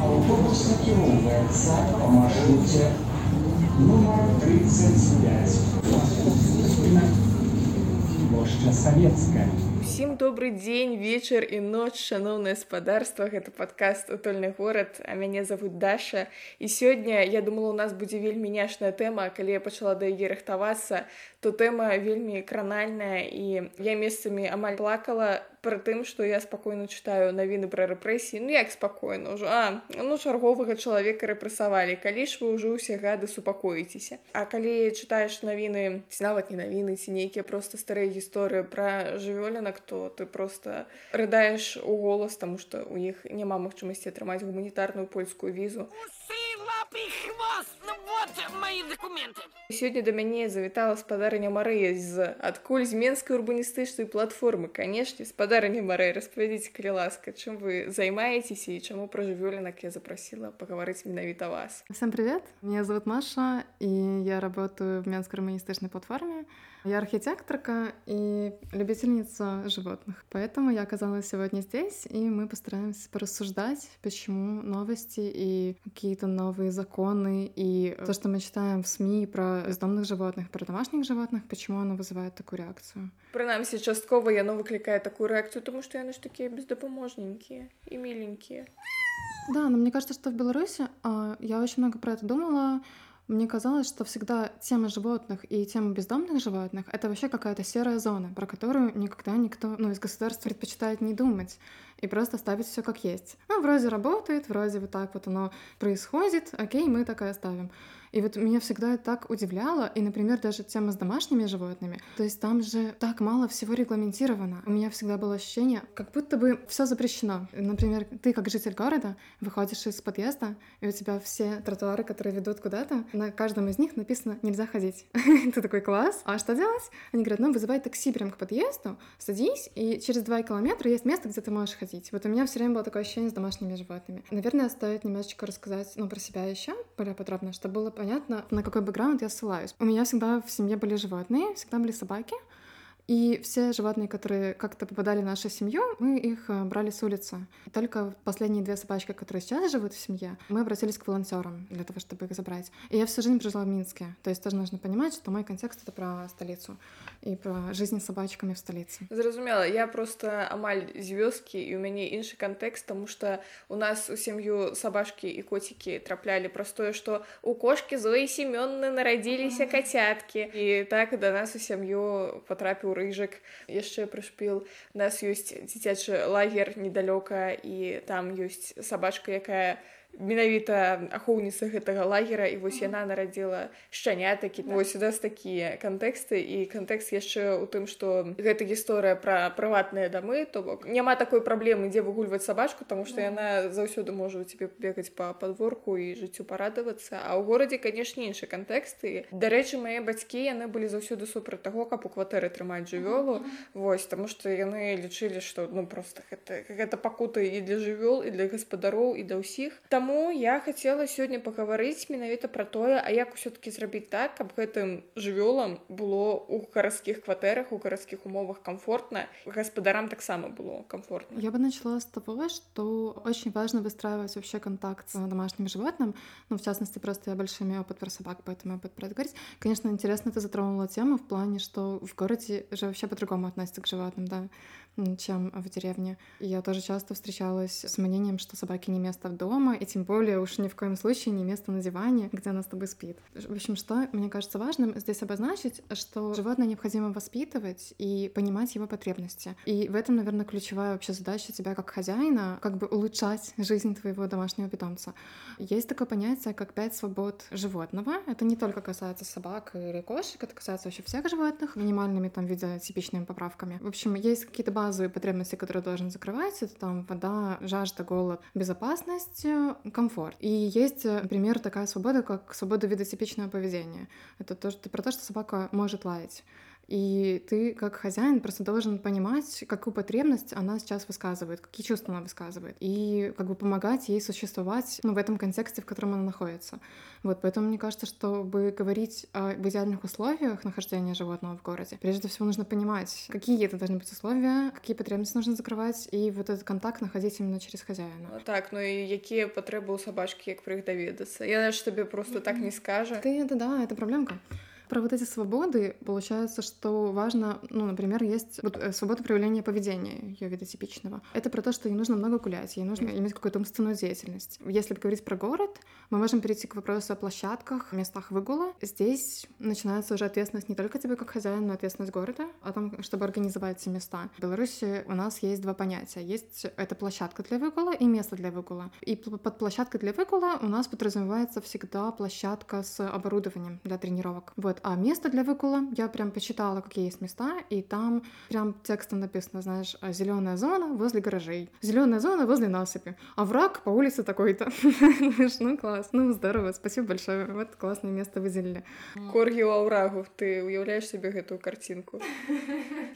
Автобус накіровується по маршруті номер 35. Плошча Савецкая. Усім добрый день, вечер и ночь, шановное господарство. Это подкаст утольны Город. а меня зовут Даша. И сегодня я думала, у нас будзе вельмі няшная тэма, калі я пачала да яе рыхтавацца, то тема вельми кранальная и я местами амаль плакала, пры тым што я спакойна чытаю навіны пра рэпрэсіі ну як спакойна ўжо а ну чарговага чалавека рэпрэсавалі калі ж вы ўжо ўсе гады супакоіцеся А калі чытаеш навіны ці нават не навіны ці нейкія просто старыя гісторыі пра жывёлінак то ты просто рыдаеш у голас таму што у іх няма магчымасці атрымаць гуманітарную польскую візу. Усе! лапий хвост! Ну вот мои документы. Сегодня до меня завітала спадарня Мария из «Откуль з Менської платформы. Конечно, с спадарня Мария, розповідіть, калі ласка, чем вы занимаетесь и чему про жувёлінок я запросила поговорить менавіта вас. Всем привет, меня зовут Маша, и я работаю в Менской урбанистичной платформе. Я архитекторка и любительница животных. Поэтому я оказалась сегодня здесь, и мы постараемся порассуждать, почему новости и какие-то новые законы и то, что мы читаем в СМИ про бездомных животных, про домашних животных, почему оно вызывает такую реакцию. Про частково яно ну, выкликае такую рэакцыю, тому што яны ж такія бездапаможненькія і міленькія. Да, но мне кажется, что в Беларуси а, я очень много про это думала. Мне казалось, что всегда тема животных и тема бездомных животных — это вообще какая-то серая зона, про которую никогда никто ну, из государства предпочитает не думать и просто ставить все как есть. Ну, вроде работает, вроде вот так вот оно происходит, окей, мы так и оставим. И вот меня всегда это так удивляло, и, например, даже тема с домашними животными, то есть там же так мало всего регламентировано. У меня всегда было ощущение, как будто бы все запрещено. Например, ты как житель города выходишь из подъезда, и у тебя все тротуары, которые ведут куда-то, на каждом из них написано «нельзя ходить». Ты такой класс. А что делать? Они говорят, ну, вызывай такси прям к подъезду, садись, и через два километра есть место, где ты можешь ходить. Вот у меня все время было такое ощущение с домашними животными. Наверное, стоит немножечко рассказать, ну, про себя еще более подробно, чтобы было понятно, на какой бэкграунд я ссылаюсь. У меня всегда в семье были животные, всегда были собаки. И все животные, которые как-то попадали в нашу семью, мы их э, брали с улицы. Только последние две собачки, которые сейчас живут в семье, мы обратились к волонтерам для того, чтобы их забрать. И я всю жизнь прожила в Минске. То есть тоже нужно понимать, что мой контекст — это про столицу и про жизнь с собачками в столице. Зразумела. Я просто амаль звездки, и у меня іншы контекст, потому что у нас у сям'ю собачки и котики трапляли праз что у кошки Зои Семенны народились а котятки и так до нас у сям'ю патрапіў рыжык яшчэ прышпіл. У нас ёсць дзіцячы лагер недалёка і там ёсць сабачка якая менавіта ахоўніца гэтага лагера і вось яна нарадзіла шчанятакі вось у нас такія кантэксты і кантэкст яшчэ ў тым што гэта гісторыя пра прыватныя дамы то бок няма такой праблемы дзе выгульваць сабачку тому што яна заўсёды можа у цябе бегаць па падворку і жыццю парадавацца. А ў горадзе канешне іншы кантэксты. Дарэчы мае бацькі яны былі заўсёды супраць таго каб у кватэры трымаць жывёлу. Вось таму што яны лічылі што ну просто гэта гэта пакута і для жывёл і для гаспадароў і да ўсіх. Там таму я хацела сёння пагаварыць менавіта пра тое а як усё-кі зрабіць так каб гэтым жывёлам было у гарадскіх кватэрах у гарадскіх умовах комфортна гаспадарам таксама было комфортно. Я бы начала с того что очень важно выстраивать вообще контакт с домашним животным. Ну в частности просто я больше имею опыт про собак поэтому я буду конечно интересно ты затронула тему в плане что в городе же вообще по-другому относится к животным да чем в деревне. Я тоже часто встречалась с мнением, что собаки не место дома, и тем более уж ни в коем случае не место на диване, где она с тобой спит. В общем, что мне кажется важным здесь обозначить, что животное необходимо воспитывать и понимать его потребности. И в этом, наверное, ключевая вообще задача тебя как хозяина, как бы улучшать жизнь твоего домашнего питомца. Есть такое понятие, как пять свобод животного. Это не только касается собак или кошек, это касается вообще всех животных, минимальными там виде типичными поправками. В общем, есть какие-то базовые потребности, которые должен закрывать, это там вода, жажда, голод, безопасность, комфорт. И есть, например, такая свобода, как свобода видотипичного поведения. Это то, что, про то, что собака может лаять. И ты, как хозяин, просто должен понимать, какую потребность она сейчас высказывает, какие чувства она высказывает, и как бы помогать ей существовать ну, в этом контексте, в котором она находится. Вот, поэтому мне кажется, чтобы говорить о идеальных условиях нахождения животного в городе, прежде всего нужно понимать, какие это должны быть условия, какие потребности нужно закрывать, и вот этот контакт находить именно через хозяина. А так, ну и какие потребы у собачки, как про їх довідатися? Я даже тебе просто так не скажу. Ты это да, это проблемка. Про вот эти свободы получается, что важно, ну, например, есть вот э, свобода проявления поведения ее вида типичного. Это про то, что ей нужно много гулять, ей нужно иметь какую-то умственную деятельность. Если говорить про город, мы можем перейти к вопросу о площадках, местах выгула. Здесь начинается уже ответственность не только тебе как хозяин, но ответственность города о том, чтобы организовать эти места. В Беларуси у нас есть два понятия. Есть это площадка для выгула и место для выгула. И под площадкой для выгула у нас подразумевается всегда площадка с оборудованием для тренировок. Вот. А место для выкула, я прям почитала, какие есть места, и там прям текстом написано, знаешь, «А зеленая зона возле гаражей, зеленая зона возле насыпи, а враг по улице такой-то. Ну класс, ну здорово, спасибо большое, вот классное место выделили. Коргію Аурагу, ты уявляешь себе эту картинку?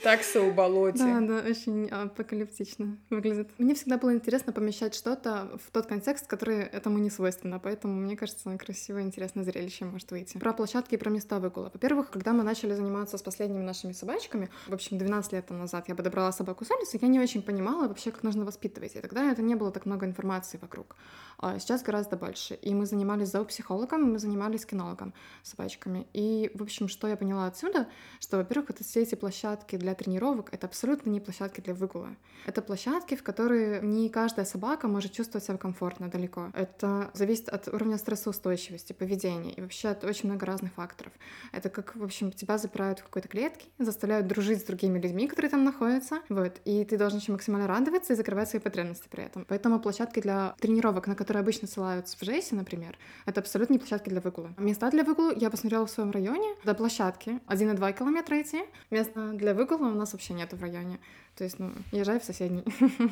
Такса у болоте. Да, да, очень апокалиптично выглядит. Мне всегда было интересно помещать что-то в тот контекст, который этому не свойственно, поэтому, мне кажется, красивое, интересное зрелище может выйти. Про площадки и про места выкула выгула. Во-первых, когда мы начали заниматься с последними нашими собачками, в общем, 12 лет назад я подобрала собаку с улицы, я не очень понимала вообще, как нужно воспитывать. И тогда это не было так много информации вокруг. А сейчас гораздо больше. И мы занимались зоопсихологом, мы занимались кинологом собачками. И, в общем, что я поняла отсюда, что, во-первых, это все эти площадки для тренировок, это абсолютно не площадки для выгула. Это площадки, в которые не каждая собака может чувствовать себя комфортно далеко. Это зависит от уровня стрессоустойчивости, поведения и вообще от очень много разных факторов. Это как, в общем, тебя запирают в какой-то клетке, заставляют дружить с другими людьми, которые там находятся, вот, и ты должен еще максимально радоваться и закрывать свои потребности при этом. Поэтому площадки для тренировок, на которые обычно ссылаются в ЖЭСе, например, это абсолютно не площадки для выгула. Места для выгула я посмотрела в своем районе, до площадки 1,2 километра идти, места для выгула у нас вообще нету в районе. То есть, ну, езжай в соседний.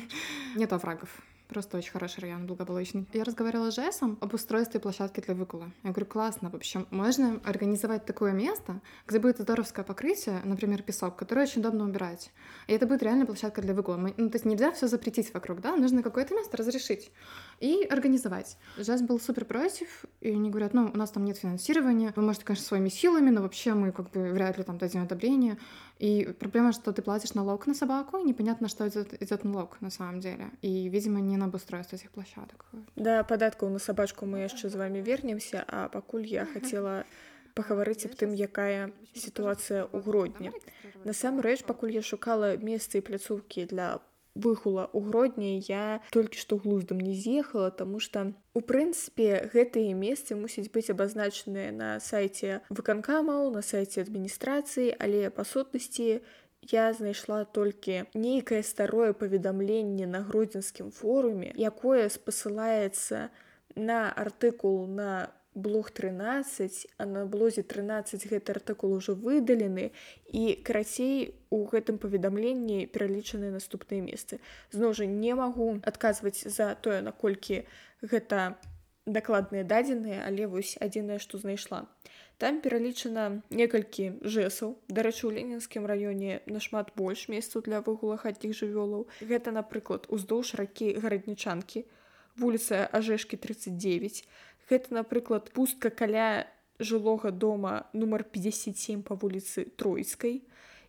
Нет оврагов. Просто очень хороший район, благополучный. Я разговаривала с Жесом об устройстве площадки для выгула. Я говорю, классно, в общем, можно организовать такое место, где будет здоровское покрытие, например, песок, который очень удобно убирать. И это будет реально площадка для выгула. Мы, ну, то есть нельзя все запретить вокруг, да, нужно какое-то место разрешить и организовать. Жас был супер против, и они говорят, ну, у нас там нет финансирования, вы можете, конечно, своими силами, но вообще мы как бы вряд ли там дадим одобрение. И проблема, что ты платишь налог на собаку, и непонятно, что идет, идет налог на самом деле. И, видимо, не на обустройство этих площадок. Да, податку на собачку мы еще с вами вернемся, а пакуль я хотела пагаварыць об тым якая сітуацыя ў грудні насамрэч пакуль я шукала месцы і пляцоўкі для выгула ў гродні я толькі што глуздам не з'ехала тому что у прынцыпе гэтыя месцы мусіць быць абазначаныя на сайце выканкамаў на сайце адміністрацыі але па сутнасці я знайшла толькі нейкае старое паведамленне на гродзенскім форуме якое спасылаецца на артыкул на блог 13 а на блозе 13 гэты артыкул ужо выдалены і карацей у гэтым паведамленні пералічаныя наступныя месцы. Зноў жа не магу адказваць за тое наколькі гэта дакладныя дадзеныя але вось адзінае што знайшла. Там пералічана некалькі жэсаў. Дарэчы у ленінскім раёне нашмат больш месцаў для выгула хатніх жывёлаў. Гэта напрыклад уздоўж ракі гараднічанкі вуліца ажэшкі 39 Гэта, напрыклад, пустка каля жылога дома нумар 57 па вуліцы Тройскай.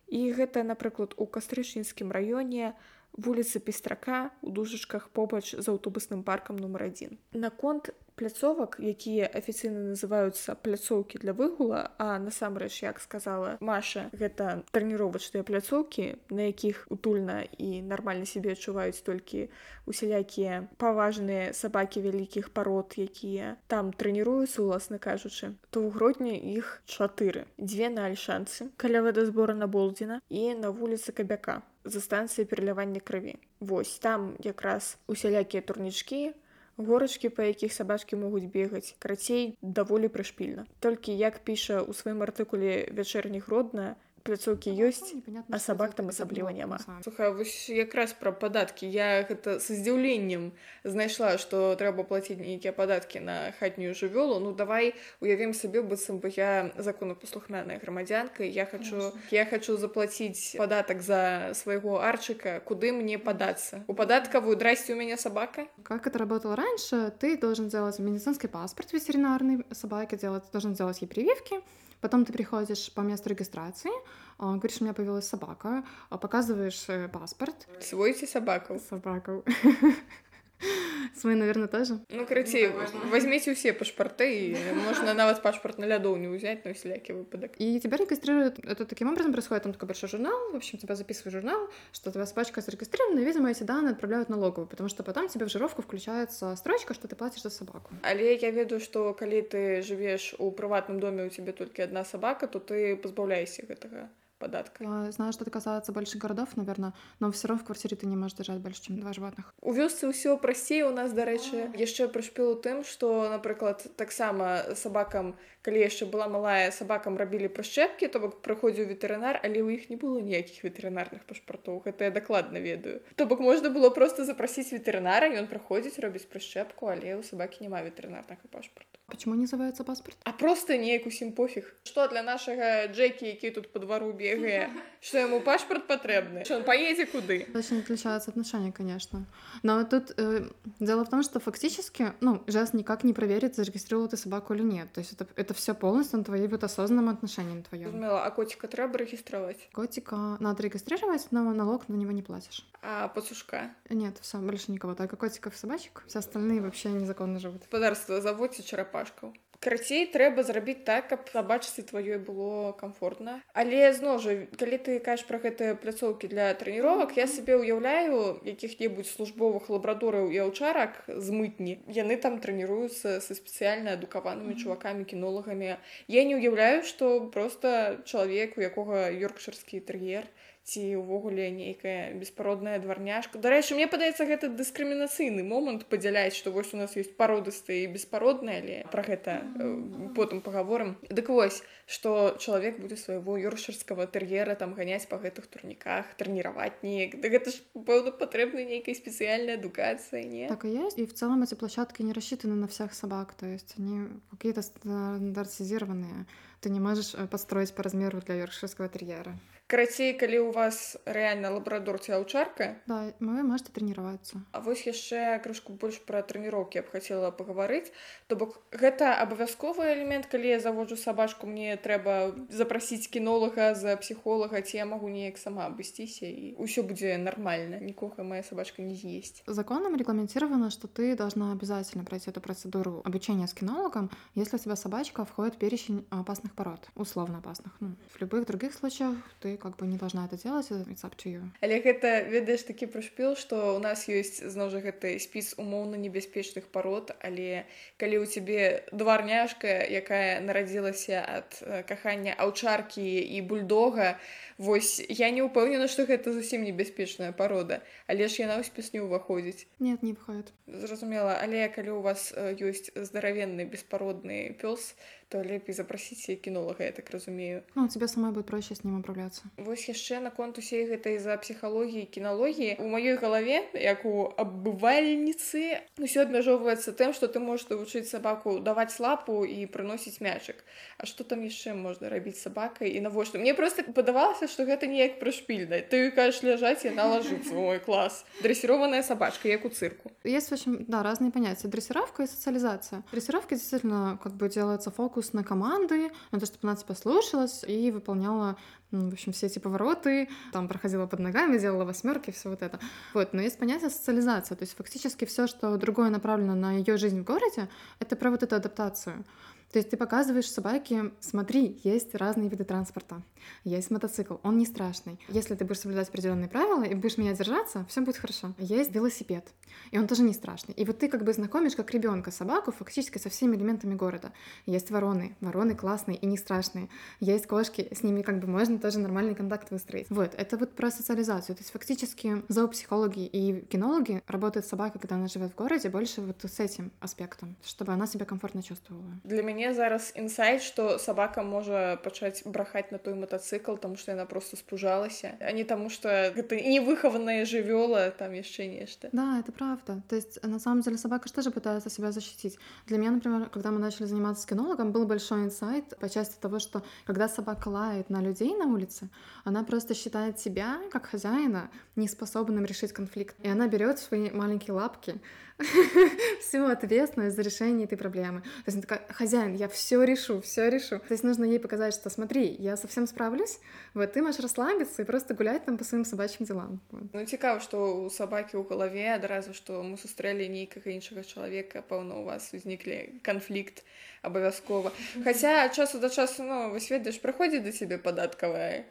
І гэта, напрыклад, у кастрычніцкім раёне вуліцы пестрака у дужачках побач з аўтобусным паркам нумар адзін. Наконт пляцовак якія афіцыйна называюцца пляцоўкі для выгула а насамрэч як сказала маша гэта трэніровачныя пляцоўкі на якіх утульна і нармальна сябе адчуваюць толькі усялякія паважныя сабакі вялікіх парод якія там трэніруюцца уласна кажучы. То ў гродні іх чатыры. Дзве на альшанцы каля вадазбора на болдзіна і на вуліцы кабяка за станцыяй пералявання крыві Вось там якраз усялякія турнічкі Горочки, па якіх сабачкі могуць бегаць карацей даволі прышпільна толькі як піша ў сваім артыкуле вячэрніх родная пляцоўкі ёсць а сабак там асабліва няма слухай вось якраз пра падаткі я гэта са здзіўленнем знайшла што трэба плаціць нейкія падаткі на хатнюю жывёлу ну давай уявім сабе быццам бы я законапаслухмяная грамадзянка я хочу я хочу заплаціць падатак за свайго арчыка куды мне падацца у падаткавую драсці у меня собака. Как это работало раньше ты должен делать медицинский паспорт ветеринарный собаки делать должен делать ей прививки. Потом ты приходишь по месту регистрации и говоришь, у меня появилась собака, а, показываешь э, паспорт. свой ці сабакаў С моей, наверное, тоже. Ну, короче, ну, возьмите все паспорты и можно нават пашпорт на лядоўню взять на усялякі выпадок и тебя регистрируют, это таким образом происходит, там такой большой журнал, в общем, тебя записывают журнал, что твоя собачка зарегистрирована, и, видимо, эти данные отправляют налоговую, потому что потом тебе в жировку включается строчка, что ты платишь за собаку. Але я ведаю, что калі ты живешь у приватном доме у тебя только одна собака то ты пазбаўляйся этого падатка Я знаю, что это касается больших городов, наверное, но все равно в квартире ты не можешь держать больше, чем два животных. у вёсцы ўсё прасцей у нас дарэчы яшчэ прышпіл у тым што напрыклад таксама сабакам калі яшчэ была малая сабакам рабілі прышчэпкі то бок прыходзіў ветэрынар але ў іх не было ніякіх ветэрынарных пашпартоў гэта я дакладна ведаю то бок можна было просто запрасіць ветэрынара ён прыходзіць робіць прышчэпку але ў сабакі няма ветэрынарнага пашпарту Почему не называется паспорт? А просто неяк усім пофіг. Што для нашага Джекі, які тут па двару ЕГЭ, что ему пашпорт потребны, что он поедзе куды. Очень отличаются отношения, конечно. Но тут э, дело в том, что фактически, ну, сейчас никак не проверить, зарегистрировал ты собаку или нет. То есть это, это все полностью на твоей вот осознанном отношении на твоем. Людмила, а котика треба регистровать? Котика надо регистрировать, но налог на него не платишь. А пацушка? Нет, все, больше никого. Только а котиков и собачек. Все остальные вообще незаконно живут. Подарство заводите черопашку. Карацей трэба зрабіць так, каб сабачцы тваёй было комфортна. Але зноў жа, калі ты кажаш пра гэтыя пляцоўкі для трэніровак, я сабе ўяўляю якіх-небудзь службовых лабрадораў і аўчарак з мытні. Яны там трэніруюцца са спецыяльна адукаванымі чувакамі кінолагамі. Я не ўяўляю, што проста чалавек, у якога ёркшырскі тэр'ер, ці ўвогуле нейкая беспародная дварняшка дарэчы мне падаецца гэта дыскрымінацыйны момант падзяляць што вось у нас ёсць пародыстыя і беспародныя але пра гэта э, потым паговорым дык вось што чалавек будзе свайго ёршырскага тэр'ера там ганяць па гэтых турніках трэніраваць неяк да гэта ж пэўна патрэбна нейкай спецыяльнай адукацыі не Так и есть. И в целом эти площадки не рассчитаны на всех собак. То есть они какие-то стандартизированные. Ты не можешь э, построить по размеру для йоркширского терьера. Карацей калі у вас рэальна лабрадор ці аўчарка Да, вы можете тренироваться. А вось яшчэ крышку больш пра трэніроўкі я б хацела пагаварыць то бок гэта абавязковы элемент калі я заводжу сабачку мне трэба запрасіць кінолага за псіхолага ці я магу неяк сама абысціся і ўсё будзе нармальна нікога моя сабачка не з'есць Законом регламентировано, что ты должна обязательно пройти эту процедуру обучения с кинологом, если у тебя собачка входит перечень опасных пород, условно опасных. Ну, в любых других случаях ты как бы не должна это делать, э, it's up to you. Але гэта ведаеш такі прышпіл што у нас ёсць зноў жа гэты спіс умоўна небяспечных парод але калі ў цябе дварняшка якая нарадзілася ад э, кахання аўчаркі і бульдога вось я не ўпэўнена што гэта зусім небяспечная парода але ж яна ў спіс не ўваходзіць Нет, не входит. зразумела але калі у вас э, ёсць здаравенны беспародны пёс то лепей запрасіць кінолага я так разумею Ну, тебе самой будет проще с ним управляться. Вось яшчэ наконт усей гэтай за псіхалогіі кіналогіі у маёй галаве як у абывальніцы усё абмяжоўваецца тым што ты можаш навучыць сабаку даваць лапу і прыносіць мячык А што там яшчэ можна рабіць сабакай і навошта мне просто падавалася што гэта неяк прышпільна ты кажаш ляжаць яна лажыцца мой клас дрэсірованая сабачка як у цырку Есть, да, разные понятия. Дрессировка и социализация. Дрессировка действительно как бы делается фокус на команды, на то, чтобы она тебя слушалась и выполняла, м, в общем, все эти повороты, там проходила под ногами, делала восьмерки, все вот это. Вот, но есть понятие социализация, то есть фактически все, что другое направлено на ее жизнь в городе, это про вот эту адаптацию. То есть ты показываешь собаке, смотри, есть разные виды транспорта, есть мотоцикл, он не страшный. Если ты будешь соблюдать определенные правила и будешь меня держаться, все будет хорошо. Есть велосипед, и он тоже не страшный. И вот ты как бы знакомишь как ребенка собаку фактически со всеми элементами города. Есть вороны, вороны классные и не страшные. Есть кошки, с ними как бы можно тоже нормальный контакт выстроить. Вот, это вот про социализацию. То есть фактически зоопсихологи и кинологи работают с собакой, когда она живет в городе, больше вот с этим аспектом, чтобы она себя комфортно чувствовала. для мяне мяне зараз інсайт што сабака можа пачаць брахаць на той матацыкл таму што яна просто спужалася а не таму што гэта невыхаваная жывёла там яшчэ нешта Да, это правда. То есть, на самом деле, собака же тоже пытается себя защитить. Для меня, например, когда мы начали заниматься кинологом, был большой инсайт по части того, что когда собака лает на людей на улице, она просто считает себя, как хозяина, неспособным решить конфликт. И она берет свои маленькие лапки всю ответственность за решение этой проблемы. То есть она такая, хозяин, я все решу, все решу. То есть нужно ей показать, что смотри, я совсем справлюсь, вот ты можешь расслабиться и просто гулять там по своим собачьим делам Ну интересно, что у сабакі ў галаве адразу что мы сустрэлі нейкага іншага человека, полно у вас узніклі канфлікт абавязкова хаця часу да часу ну вы сведешь прыходзіць до себе податковая.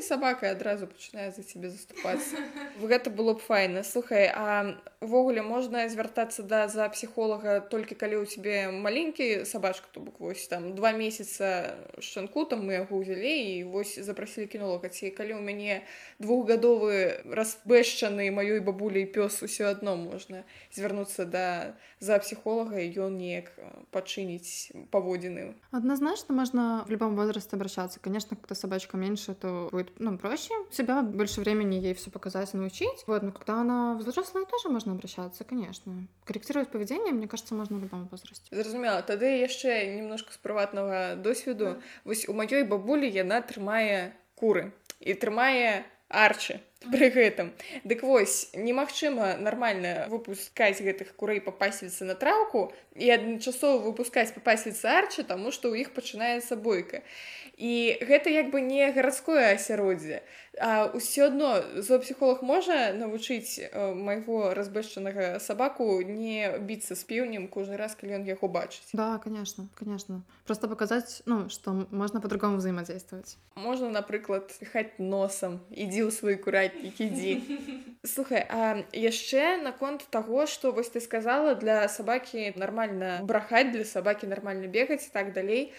І сабака адразу пачынае за цябе заступацца гэта было б файна слухай а увогуле можна звяртацца да за псіхолага толькі калі ў цябе маленькі сабачка то бок вось там два месяца шчанку там мы яго ўзялі і вось запрасілі кінолога ці калі ў мяне двухгадовы разбэшчаны маёй бабуляй пёс усё адно можна звярнуцца да за псіхолага і ён неяк пачыніць паводзіны Однозначно можно в любом возрасте обращаться. Конечно, когда собачка меньше, то будет ну, проще себя, больше времени ей все показать, научить. Вот, но когда она взрослая, тоже можно обращаться, конечно. Корректировать поведение, мне кажется, можно в любом возрасте. Зразумела, Тогда еще немножко з прыватнага досведу. Да. У моей бабули яна трымае куры и трымае арчи пры гэтым дык вось немагчыма нармальна выпускаць гэтых курэй па пасвіцы на траўку і адначасова выпускаць па пасвіцы арчы таму што ў іх пачынаецца бойка гэта як бы не гарадское асяроддзе а ўсё адно зоопсіхолог можа навучыць майго разбэшчанага сабаку не біцца з пеўнем кожны раз калі ён яго бачыць Да, конечно, конечно. Просто показать, ну, что можно по-другому взаимодействовать. Можна, напрыклад, хаць носам, ідзі ў свой куратнік, ідзі. Слухай, а яшчэ наконт таго, што вось ты сказала, для сабакі нармальна брахаць, для сабакі нармальна бегаць і так далей.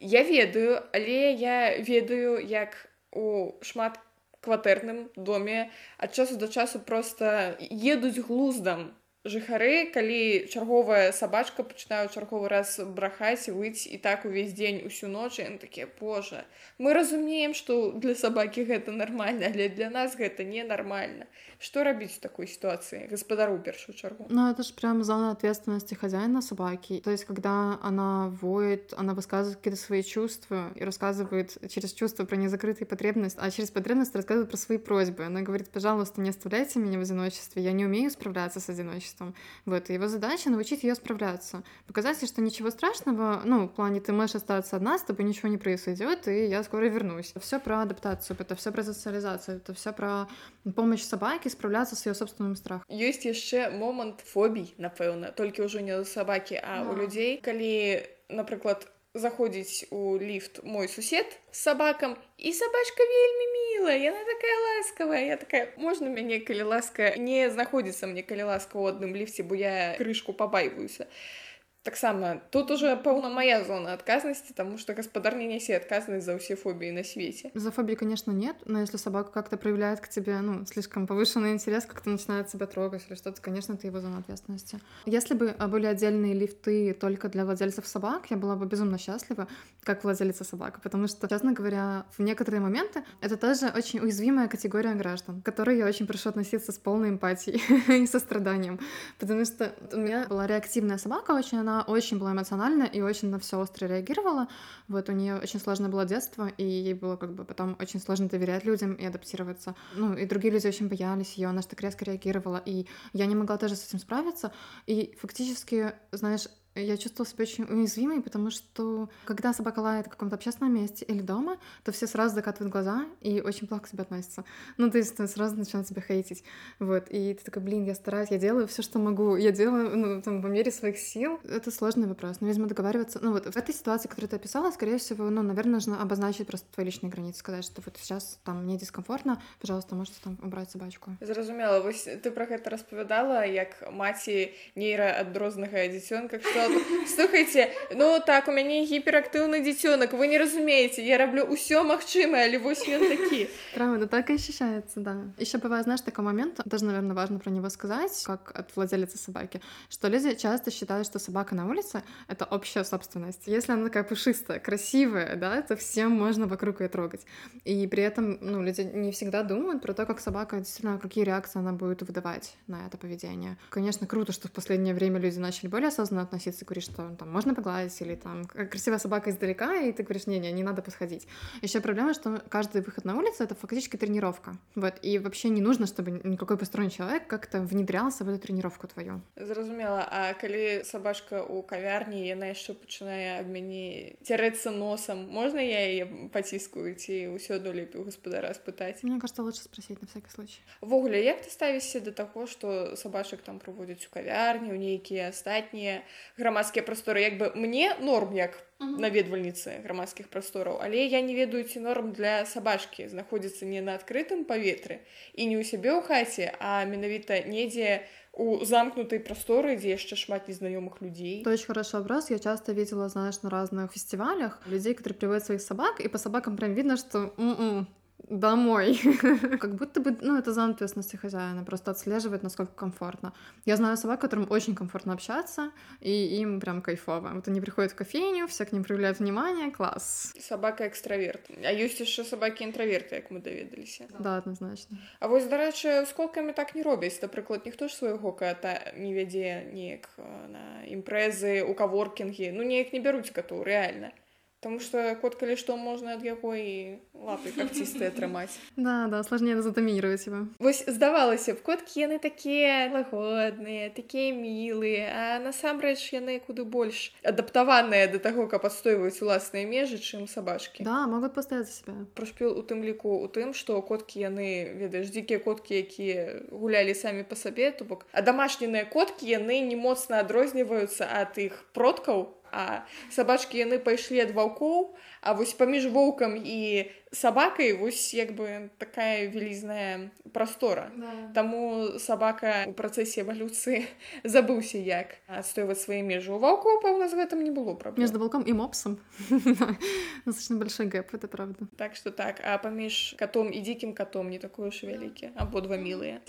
Я ведаю, але я ведаю, як у шмат кватэрным доме ад часу да часу проста едуць глуздам жыхары калі чарговая сабачка пачынаю чарговы раз брахаць выць і так увесь дзень усю ноч ён такія божа мы разумеем што для сабакі гэта нармальна але для нас гэта ненармальна што рабіць у такой ситуации гаспадару першую чаргу Ну это ж прям зона ответственности хозяина собаки. То есть когда она воет она высказывает какие-то свои чувства и рассказывает через чувства про незакрытые потребность а через потребность рассказывает про свои просьбы она говорит пожалуйста не оставляйте меня в одиночестве я не умею справляться с одиночеством одиночеством. Вот. И его задача научить ее справляться. Показать ей, что ничего страшного, ну, в плане ты можешь остаться одна, с тобой ничего не произойдет, и я скоро вернусь. Все про адаптацию, это все про социализацию, это все про помощь собаке справляться с ее собственным страхом. Есть еще момент фобий, напевно, только уже не а у собаки, а да. у людей, коли например заходзіць у ліфт мой сусед з сабакам і сабачка вельмі мілая яна такая ласкавая я такая можна мяне калі ласка? Не знаходзіцца мне калі ласка ў адным ліфце бо я крышку пабайваюся а так таксама тут уже полна моя зона отказности, потому что гаспадар не нясе адказнасць за все фобии на свете. за фобии конечно нет но если собака как-то проявляет к тебе ну слишком повышенный интерес как-то начинает себя трогать или что-то конечно это его зона ответственности если бы а, были отдельные лифты только для владельцев собак я была бы безумно счастлива как владелица собак потому что честно говоря в некоторые моменты это тоже очень уязвимая категория граждан к которой я очень прошу относиться с полной эмпатией и состраданием потому что у меня была реактивная собака очень она очень была эмоциональна и очень на все остро реагировала, вот у нее очень сложное было детство, и ей было как бы потом очень сложно доверять людям и адаптироваться. Ну, и другие люди очень боялись ее, она же так резко реагировала, и я не могла тоже с этим справиться. И фактически, знаешь, я чувствовала себя очень уязвимой, потому что когда собака лает в каком-то общественном месте или дома, то все сразу закатывают глаза и очень плохо к себе относятся. Ну, то есть сразу начинают себя хейтить. Вот. И ты такой, блин, я стараюсь, я делаю все, что могу. Я делаю, ну, там, по мере своих сил. Это сложный вопрос. Но, видимо, договариваться... Ну, вот в этой ситуации, которую ты описала, скорее всего, ну, наверное, нужно обозначить просто твои личные границы, сказать, что вот сейчас там мне дискомфортно, пожалуйста, можете там убрать собачку. Зразумела вось ты про гэта распавядала як маці нейраадрознага дзіцёнка што сразу. Слухайте, ну так у мяне гіперактыўны дзіцёнак вы не разумееце я раблю ўсё магчымае але вось ён такі правда так и ощущается да. Еще бывает знаешь такой момент даже наверное важно про него сказать как от владелицы собаки что люди часто считают что собака на улице это общая собственность. Если она такая пушистая красивая да то всем можно вокруг ее трогать. И при этом ну люди не всегда думают про то как собака действительно какие реакции она будет выдавать на это поведение. Конечно круто что в последнее время люди начали более осознанно относиться если говоришь, что там можно погладить, или там красивая собака издалека, и ты говоришь, не-не, не надо подходить. Еще проблема, что каждый выход на улицу — это фактически тренировка. Вот, и вообще не нужно, чтобы никакой посторонний человек как-то внедрялся в эту тренировку твою. Зразумела, а калі сабачка ў кавярні яна яшчэ пачынае аб мяне цярэцца носам можна я ее потискую и ўсёду лепей у гаспадара спытаць Мне кажется лучше спросить на всякий случай Ввогуле как ты ставишься до того, что собачек там проводят у кавярні у нейкія астатнія грамадскія прасторы як бы мне норм як uh -huh. наведвальніцы грамадскіх прастораў але я не ведаю ці норм для сабачкі знаходзіцца не на адкрытым паветры і не ў сябе ў хаце а менавіта недзе у замкнутой прасторы дзе яшчэ шмат незнаёмых людзей. То очень хороший образ. Я часто видела знаешь на разных фестивалях людей которые приводят своих собак і по собакам прям видно что «М-м» домой. как будто бы, ну, это за ответственности хозяина, просто отслеживает насколько комфортно. Я знаю собак, которым очень комфортно общаться, и им прям кайфово. Вот они приходят в кофейню, все к ним проявляют внимание, класс. Собака-экстраверт. А есть еще собаки-інтроверти, как мы довідалися. Да, однозначно. А вот до речі, сколько колками так не роблять. Наприклад, ніхто ж свого кота не веде ніяк на импрезы у коворкинги Ну, не их не берут коту, реально. Потому что кот коли что можно от какой лапы капцістыя атрымаць. Да, да, сложнее затамінировать его. Вот сдавалось б, коткі яны такие лагодныя, такие милые, а на самом насамрэч яны куды больш адаптаваныя да таго, каб адстойваць уласныя межи, чем собачки. Да, могут паставіць за себя. Прошпил у тым лику у тым, что котки, яны видишь, дикие котки, которые гуляли сами по себе, то а домашние котки, яны не моцна адрозніваюцца от их продкаў а сабачкі яны пайшлі ад ваўкоў А вось паміж воўкам і сабакай вось як бы такая вялізная прастора. Да. таму сабака у працэсе эвалюцыі забыўся як адстойваць свае межы. У ваўкоў пэўна з гэтым не было праблем. Между валком і мопсом достаточно большой гэп это правда. Так что так а паміж котом і дзікім котом не такое уж вялікі. Абодва мілыя.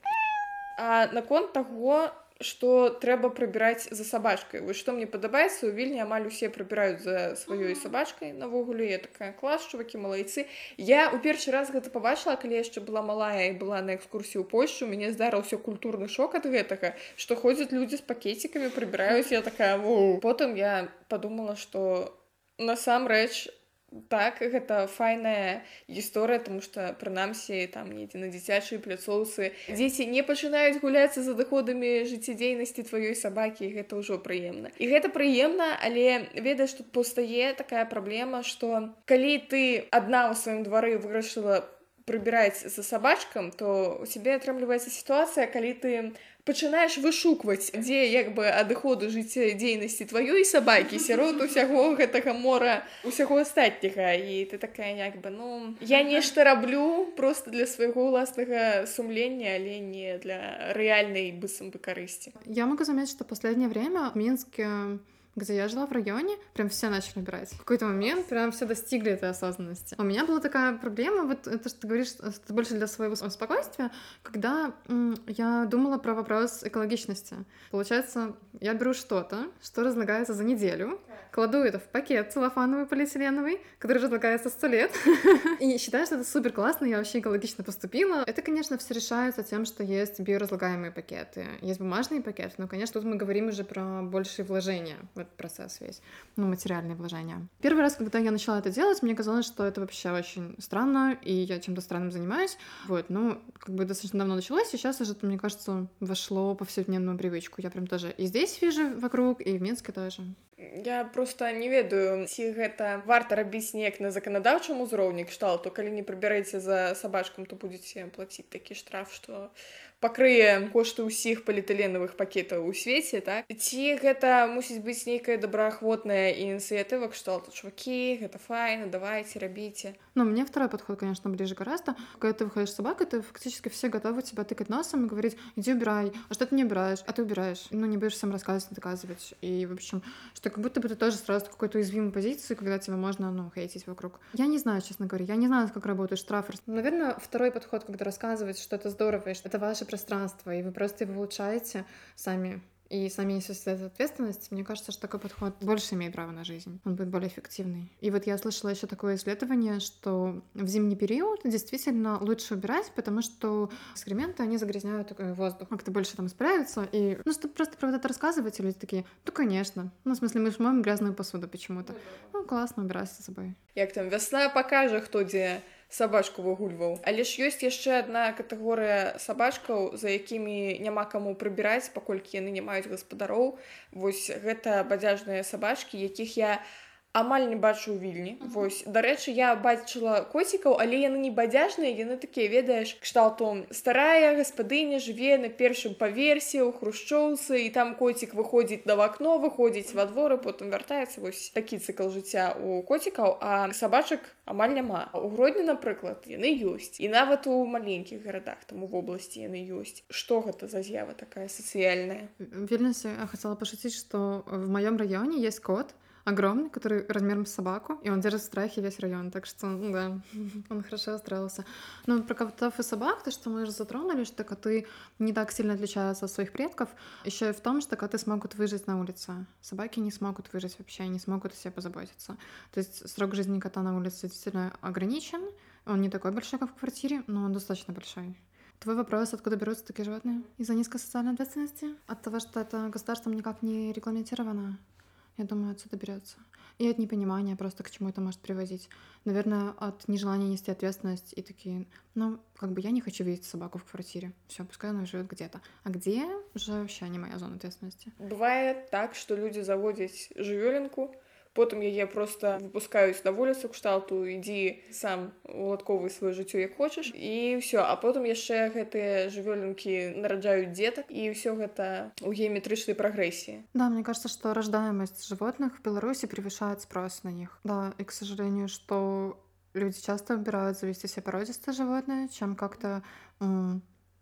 А наконт таго што трэба прыбіраць за сабачкай. Вось што мне падабаецца, у вільні амаль усе прыбіраюць за сваёй сабачкай. Навогуле я такая клас, чувакі малайцы. Я ў першы раз гэта пабачыла, калі яшчэ была малая і была на экскурсіі ў Польшу, мяне здарыўся культурны шок ад гэтага, што ходзяць людзі з пакецікамі, прыбіраюць я такая Воу. потым я падумала, што насамрэч так гэта файная гісторыя тому что прынамсі там недзе на дзіцячай пляцоўцы дзеці не пачынаюць гуляцца за адыходамі жыццядзейнасці тваёй сабакі гэта ўжо прыемна і гэта прыемна але ведаеш тут паўстае такая праблема что калі ты адна ў сваім двары вырашыла прыбіраць за сабачкам то у цябе атрымліваецца сітуацыя калі ты пачынаеш вышукваць дзе як бы адыходу жыццядзейнасці тваёй сабакі сярод усяго гэтага мора усяго астатняга. І ты такая як бы ну я нешта раблю просто для свайго ўласнага сумлення але не для рэальнай быццам бы карысці. Я могу заметить что последнее время в мінске где я жила в районе, прям все начали убирать. В какой-то момент прям все достигли этой осознанности. У меня была такая проблема, вот это, что ты говоришь, это больше для своего спокойствия, когда я думала про вопрос экологичности. Получается, я беру что-то, что разлагается за неделю, кладу это в пакет целлофановый полиэтиленовый, который разлагается сто лет, и считаю, что это супер классно, я вообще экологично поступила. Это, конечно, все решается тем, что есть биоразлагаемые пакеты, есть бумажные пакеты, но, конечно, тут мы говорим уже про большие вложения в этот процесс весь, ну, материальные вложения. Первый раз, когда я начала это делать, мне казалось, что это вообще очень странно, и я чем-то странным занимаюсь. Вот, ну, как бы достаточно давно началось, и сейчас уже, мне кажется, вошло по повседневную привычку. Я прям тоже и здесь вижу вокруг, и в Минске тоже. Я просто не ведаю ці гэта варта рабіць неяк на заканадаўчым узроўні кшталту калі не прыбярэце за сабачкам то будзеце плаціць такі штраф што пакрые кошты ўсіх поліэтыленавых пакетаў у свеце так ці гэта мусіць быць нейкая добраахвотная ініцыятыва кшталту чувакі гэта файна давайте рабіце но ну, мне второй подход конечно ближе гораздо. Когда ты выходишь собака ты фактически все готовы тебя тыкать носом и говорить иди убирай а что ты не убираешь? А ты убираешь ну не будешь сам рассказывать доказывать. И в общем что как будто бы ты тоже сразу какой-то уязвимой позицию, когда тебя можно ну хейтить вокруг. Я не знаю честно говоря я не знаю как работает штраферс. наверное второй подход когда рассказывать что это здорово и что это ваша пространство, и вы просто его улучшаете сами, и сами эту ответственность, мне кажется, что такой подход больше имеет право на жизнь. Он будет более эффективный. И вот я слышала еще такое исследование, что в зимний период действительно лучше убирать, потому что экскременты, они загрязняют такой воздух. Как-то больше там справиться. И, ну, чтобы просто про это рассказывать, и люди такие, ну, конечно. Ну, в смысле, мы же моем грязную посуду почему-то. Ну, классно, убирайся за собой. як там вясна пакажа хто дзе сабачку выгульваў але ж ёсць яшчэ адна катэгорыя сабачкаў за якімі няма каму прыбіраць паколькі яны не маюць гаспадароў. Вось гэта бадзяжныя сабачкі якіх я амаль не бачу вільні. Вось. Дарэчы я бачыла коцікаў але яны не бадзяжныя яны такія ведаеш кшталту старая гаспадыня жыве на першым паверсе ў хрушчоўцы і там коцік выходзіць на вакно выходзіць во дворы потым вяртаецца. Вось такі цыкл жыцця у коцікаў а сабачак амаль няма. У гродні напрыклад яны ёсць. І нават у маленькіх гарадах там у вобласці яны ёсць. Што гэта за з'ява такая сацыяльная? В Вильнюсе я хотела пошутить, что в моем районе есть кот, огромный, который размером с собаку, и он держит в страхе весь район, так что, ну да, он хорошо устроился. Но про котов и собак, то, что мы уже затронули, что коты не так сильно отличаются от своих предков, еще и в том, что коты смогут выжить на улице. Собаки не смогут выжить вообще, не смогут о себе позаботиться. То есть срок жизни кота на улице действительно ограничен, он не такой большой, как в квартире, но он достаточно большой. Твой вопрос, откуда берутся такие животные? Из-за низкой социальной ответственности? От того, что это государством никак не регламентировано? Я думаю, отсюда берется. И от непонимания просто, к чему это может приводить. Наверное, от нежелания нести ответственность и такие, ну, как бы я не хочу видеть собаку в квартире. Все, пускай она живет где-то. А где уже вообще не моя зона ответственности. бывае так што людзі заводзяць жывёлінку потым яе просто выпускаюць на вуліцу кшталту ідзі сам уладковы сваё жыццё як хочаш і ўсё а потым яшчэ гэтыя жывёлінкі нараджаюць дзетак і ўсё гэта у геаметрычнай прагрэсіі Да, мне кажется, что рождаемость животных в Беларуси превышает спрос на них. Да, и, к сожалению, что люди часто выбирают завести себе породистое животное, чем как-то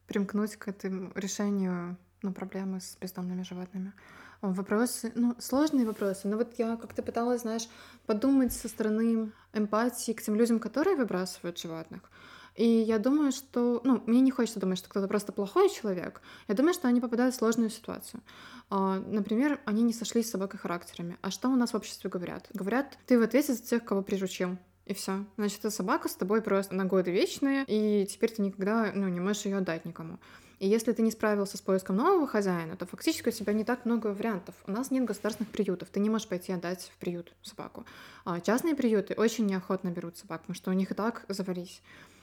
примкнуть к этому решению ну, проблемы с бездомными животными. Вопросы, ну, сложные вопросы, но вот я как-то пыталась, знаешь, подумать со стороны эмпатии к тем людям, которые выбрасывают животных. И я думаю, что, ну, мне не хочется думать, что кто-то просто плохой человек. Я думаю, что они попадают в сложную ситуацию. А, Например, они не сошлись с собакой характерами. А что у нас в обществе говорят? Говорят, ты в ответе за тех, кого приручил. И все. Значит, эта собака с тобой просто на годы вечные, и теперь ты никогда ну, не можешь ее отдать никому. И если ты не справился с поиском нового хозяина, то фактически у тебя не так много вариантов. У нас нет государственных приютов. Ты не можешь пойти отдать в приют собаку. А частные приюты очень неохотно берут собак, потому что у них и так завались.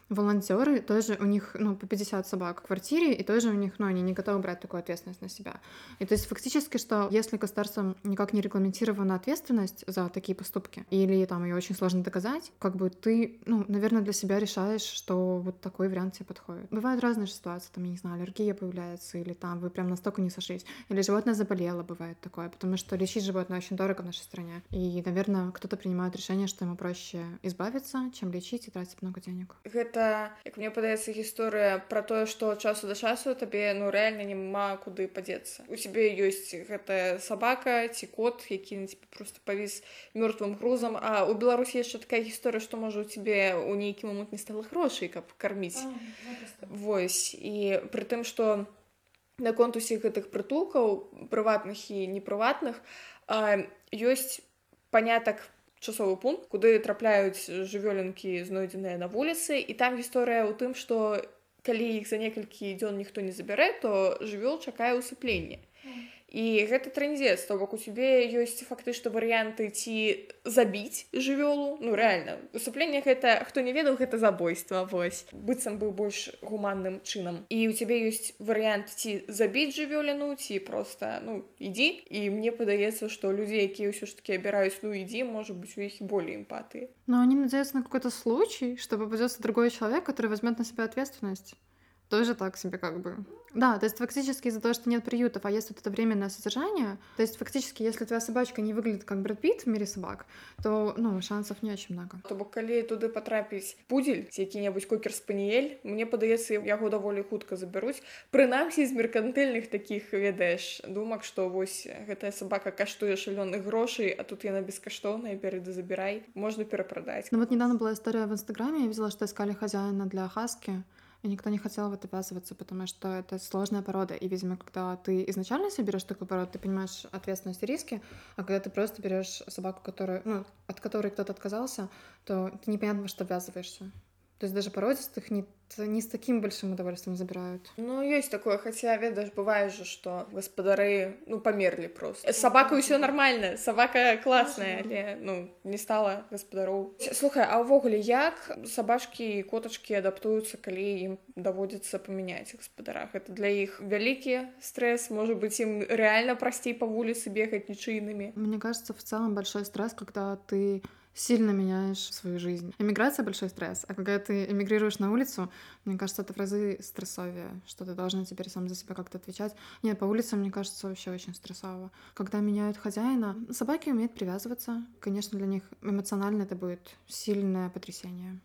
Волонтеры тоже у них ну, по 50 собак в квартире, и тоже у них, ну, они не готовы брать такую ответственность на себя. И то есть фактически, что если государством никак не регламентирована ответственность за такие поступки, или там ее очень сложно доказать, как бы ты, ну, наверное, для себя решаешь, что вот такой вариант тебе подходит. Бывают разные ситуации, там, я не знаю, аллергия появляется, или там вы прям настолько не сошлись, или животное заболело, бывает такое, потому что лечить животное очень дорого в нашей стране. И, наверное, кто-то принимает решение, что ему проще избавиться, чем лечить и тратить много денег. Гэта як мне падаецца гісторыя пра тое што ад часу да часу табе ну рэальна няма куды падзецца у цябе ёсць гэтая сабака ці кот які на тебе просто павіс мёртвым грузам а у беларусі яшчэ такая гісторыя што можа у цябе у нейкі момант не стала грошай каб карміць Вось. І пры тым што наконт усіх гэтых прытулкаў прыватных і непрыватных ёсць панятак часовы пункт куды трапляюць жывёленкі знойдзеныя на вуліцы і там гісторыя ў тым што калі іх за некалькі дзён ніхто не забярэ то жывёл чакае ўсыпленне і гэта трандзец то бок у цябе ёсць фактычна варыянты ці забіць жывёлу ну рэальна. Уступленне гэта хто не ведаў гэта забойства вось. Быццам быў больш гуманным чынам. І у цябе ёсць варыянт ці забіць жывёліну ці просто ну ідзі. І мне падаецца што людзі якія ўсё ж таки абіраюць ну ідзі может быть у іх болей эмпатыі. Ну, а Но они надеются на какой-то случай чтобы попадется другой человек который возьмет на себя ответственность. Тоже так себе как бы. Да, то есть фактически из-за того, что нет приютов, а есть вот это временное содержание, то есть фактически, если твоя собачка не выглядит как Брэд Питт в мире собак, то, ну, шансов не очень много. То бок калі туды патрапіць пудзель ці які-небудзь кокер спаніель мне падаецца яго даволі хутка забяруць прынамсі з меркантыльных такіх ведаеш думак што вось гэтая сабака каштуе шалёных грошай а тут яна бескаштоўная перады забірай можна перапрадаць Ну вот недавно была история в Инстаграме, я видела, что искали хозяина для хаски, и никто не хотел в это ввязываться, потому что это сложная порода. И, видимо, когда ты изначально себе берешь такую породу, ты понимаешь ответственность и риски, а когда ты просто берешь собаку, которую, ну, от которой кто-то отказался, то ты непонятно во что ввязываешься. То есть даже породистых не, не с таким большим удовольствием забирают. Ну, есть такое, хотя, видишь, бывает же, что господары, ну, померли просто. С собакой все нормально, собака классная, але, ну, не стала господару. Слухай, а в ўвогуле як сабачкі і котачкі адаптуюцца, калі ім даводзіцца памяняць гаспадара? Это для іх великий стресс, может быть, им реально простей по улице бегать нічыйнымі. Мне кажется, в целом большой стресс, когда ты сильно меняешь свою жизнь. Эмиграция — большой стресс, а когда ты эмигрируешь на улицу, мне кажется, это в разы стрессовее, что ты должен теперь сам за себя как-то отвечать. Нет, по улицам, мне кажется, вообще очень стрессово. Когда меняют хозяина, собаки умеют привязываться. Конечно, для них эмоционально это будет сильное потрясение.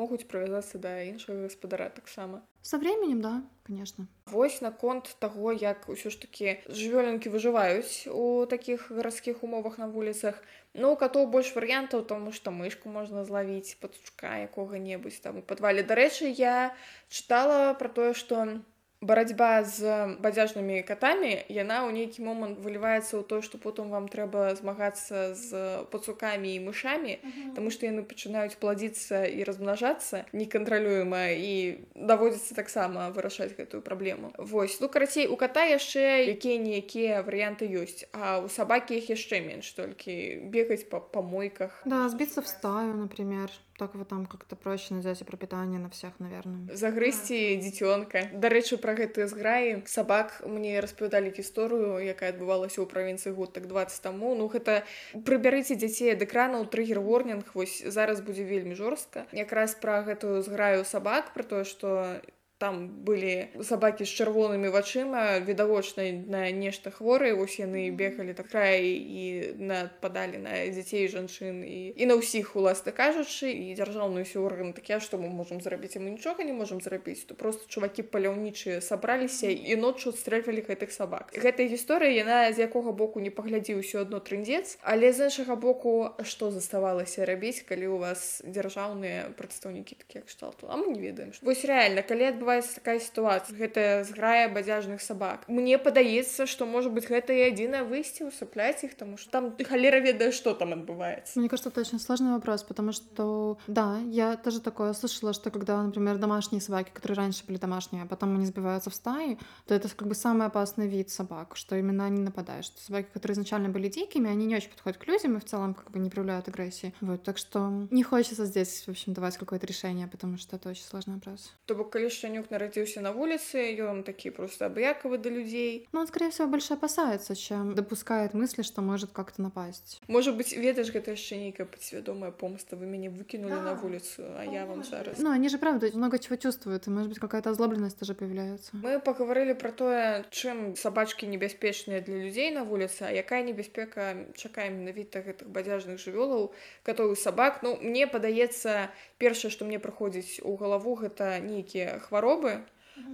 могуць прывязацца да іншага гаспадара таксама Со временем, да, конечно. Вось наконт таго як ўсё ж такі жывёлінкі выжываюць у такіх гарадскіх умовах на вуліцах ну у катоў больш варыянтаў тому што мышку можна злавіць пацучка якога-небудзь там у падвале дарэчы я чытала про тое што барацьба з бадзяжнымі катамі яна ў нейкі момант выліваецца ў тое што потым вам трэба змагацца з пацукамі і мышамі uh -huh. таму што яны пачынаюць пладзіцца і размнажацца некантралюема і даводзіцца таксама вырашаць гэтую праблему Вось ну карацей у кота яшчэ якія-ніякія варыянты ёсць а у сабакі іх яшчэ менш толькі бегаць па помойках. Да збіцца в стаю например. Так вы там как-то проще назяць і прапітанне на всех наверное. Загрысці дзіцёнка дарэчы пра гэтыя зграі. Сабак мне распавядалі гісторыю якая адбывалася ў правінцыі год так 20 таму. Ну гэта прыбярыце дзяцей ад экранаў трыгер ворнінг. Вось зараз будзе вельмі жорстка. Якраз пра гэтую зграю сабак про тое што там былі сабакі з чырвонымі вачыма відавочна на нешта хворыя вось яны бегалі так край і нападалі на дзяцей жанчын і і на ўсіх уласна кажучы і дзяржаўныя ўсе органы. Такія што мы можам зрабіць і мы нічога не можам зрабіць то просто чувакі паляўнічыя сабраліся і ноччу стрэльвалі гэтых сабак гэтая гісторыя яна з якога боку не паглядзі ўсё адно трындзец але з іншага боку што заставалася рабіць калі у вас дзяржаўныя прадстаўнікі такія кшталту а мы не ведаем вось реально калі адбываецца такая сітуацыя. Гэтая зграя бадзяжных сабак. Мне падаецца што можа быть гэта і адзінае выйсце усыпляць іх таму что там ты халера ведае что там адбывается мне кажется это очень сложный вопрос потому что да я тоже такое слышала что когда например домашние собаки которые раньше были домашние а потом они сбиваются в стаи то это как бы самый опасный вид собак что именно они нападают что собаки которые изначально были дикими они не очень подходят к людям и в целом как бы не проявляют агрессии. Вот так что не хочется здесь в общем давать какое-то решение потому что это очень сложный вопрос. То бок калі не паренек народился на улице, и он такие просто обряковы до людей. Но он, скорее всего, больше опасается, чем допускает мысли, что может как-то напасть. Может быть, ведаешь гэта яшчэ нейкая подсвядомая помста, вы меня выкинули да. на улицу, а я вам зараз. Ну, они же, правда, много чего чувствуют, и, может быть, какая-то озлобленность тоже появляется. Мы поговорили про тое, чым собачки небяспечныя для людей на вуліцы, а якая небяспека чакаем менавіта гэтых бадзяжных жывёлаў, которые сабак, ну, мне падаецца, першае, што мне прыходзіць у галаву, гэта нейкія хваробы.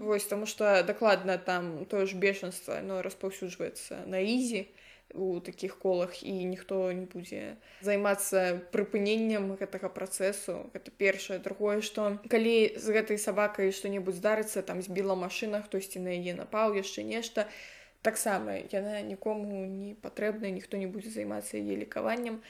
Вось таму што дакладна там тое ж бешанства но распаўсюджваецца на ізі у такіх колах і ніхто не будзе займацца прыпыненнем гэтага працэсу. Гэта першае. Другое што калі з гэтай сабакай што-небудзь здарыцца там збіла машына хтосьці на яе напаў яшчэ нешта таксама яна нікому не патрэбная ніхто не будзе займацца яе лікаваннем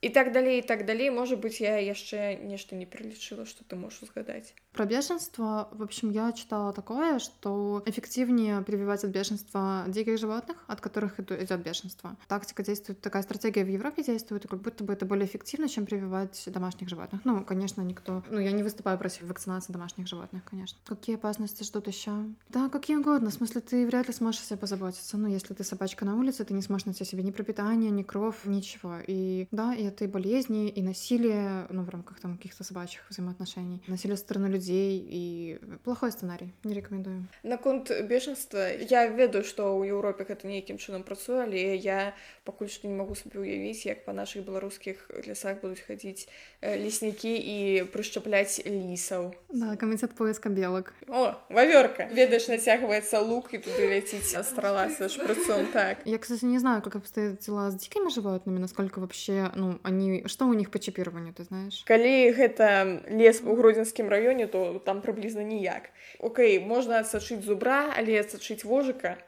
і так далей так далей можа быть я яшчэ нешта не прилічыла что ты можешь узгадаць про бешенство в общем я читала такое что эффективнее прививать от бешенства диких животных от которых идет бешенство. Тактика действует такая стратегия в европе действует как будто бы это более эффективно чем прививать домашних животных. Ну конечно никто ну я не выступаю против вакцинации домашних животных конечно. Какие опасности что-то еще да какие угодно. В смысле ты вряд ли сможешь себе позаботиться. Ну если ты собачка на улице ты не сможешь найти себе ни пропитание ни кров ничего. И да я этой болезни и насилия, ну, в рамках там каких-то собачьих взаимоотношений, насилие со стороны людей и плохой сценарий, не рекомендую. На конт бешенства, я ведаю, што ў Еўропе гэта нейкім чынам працуе, але я пакуль што не могу себе уявить, как по нашых беларускіх лясах будут ходить э, леснікі и прышчапляць лисов. Да, камітет поиска белок. О, вавёрка. Ведешь, натягивается лук и туды ляціць страла со шпрыцом, так. Я, кстати, не знаю, как обстоят дела с дикими животными, насколько вообще, ну, там они што ў них по чипированию, ты знаешь? Калі гэта лес у гродзенскім раёне то там прыблізна ніяк. Окей можна адсачыць зубра але адсачыць вожыка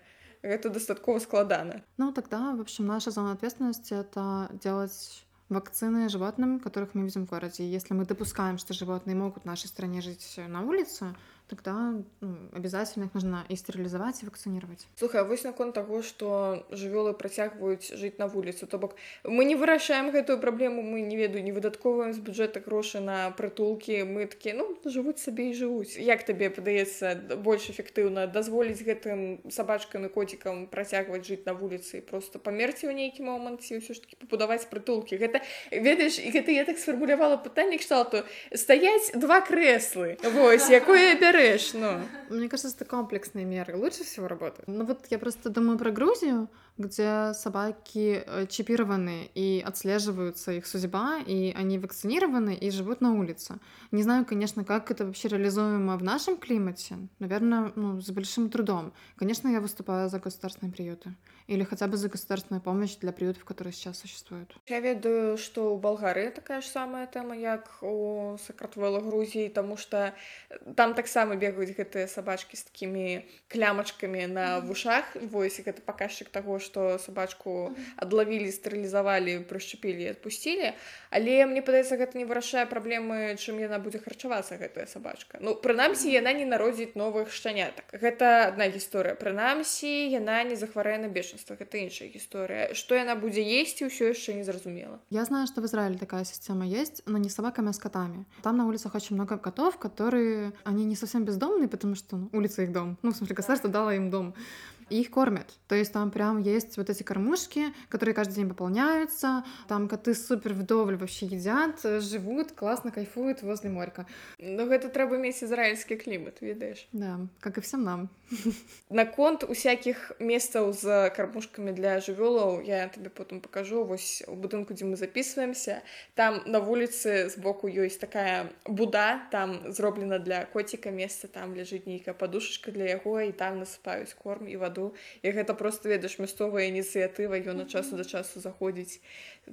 гэта дастаткова складана. Ну тогда в общем наша зона ответственности это делать вакцины животным, которых мы видим в городе. Если мы допускаем, что животные могут в нашей стране жить на улице, тогда ну, обязательно их нужно и стерилизовать, и вакцинировать. Слухай, вось наконт таго, што жывёлы працягваюць жыць на вуліцу, то бок мы не вырашаем гэтую праблему, мы не ведаю, не выдаткоўваем з бюджэта грошы на прытулкі, мы такія ну жывуць сабе і жывуць. Як табе падаецца больш эфектыўна дазволіць гэтым сабачкам і коцікам працягваць жыць на вуліцы і просто памерці ў нейкі момант ці ўсё ж таки пабудаваць прытулкі. Гэта ведаеш, і гэта я так сфармулявала пытанне кшталту стаяць два крэслы. Вось якое бярэ говоришь, ну. Мне кажется, это комплексные меры. Лучше всего работают. Ну вот я просто думаю про Грузию, где собаки э, чипированы и отслеживаются их судьба, и они вакцинированы и живут на улице. Не знаю, конечно, как это вообще реализуемо в нашем климате. Наверное, ну, с большим трудом. Конечно, я выступаю за государственные приюты. Или хотя бы за государственную помощь для приютов, которые сейчас существуют. Я ведаю, что у Болгарии такая же самая тема, как у Сакратвела Грузии, потому что там так само бегают гэтыя собачки с такими клямочками на в ушах. Вось, это показчик того, что собачку адлавілі, стерылізавалі, прышчапілі адпусцілі. Але мне падаецца, гэта не вырашае праблемы, чым яна будзе харчавацца гэтая сабачка. Ну прынамсі яна не народзіць новых шчанятак. Гэта адна гісторыя. Прынамсі яна не захварае на бешенства, гэта іншая гісторыя. Што яна будзе есці, ўсё яшчэ не зразумела. Я знаю, что в Израиле такая система есть, но не с собаками, а с котами. Там на улицах очень много котов, которые, они не совсем бездомные, потому что ну, улица их дом. Ну, в смысле, государство дало им дом и их кормят. То есть там прям есть вот эти кормушки, которые каждый день пополняются. Там коты супер вдоволь вообще едят, живут, классно кайфуют возле морька. Ну, Но это трэба мець израильский климат, видишь? Да, как и всем нам. На конт у всяких мест с кормушками для жывёлаў я тебе потом покажу вось у будинку, где мы записываемся. Там на вуліцы збоку есть такая буда, там зроблена для котика место, там лежит некая подушечка для его, и там насыпаюць корм и воду. Году. І гэта просто ведаеш мясцовая ініцыятыва ён ад часу да часу заходзіць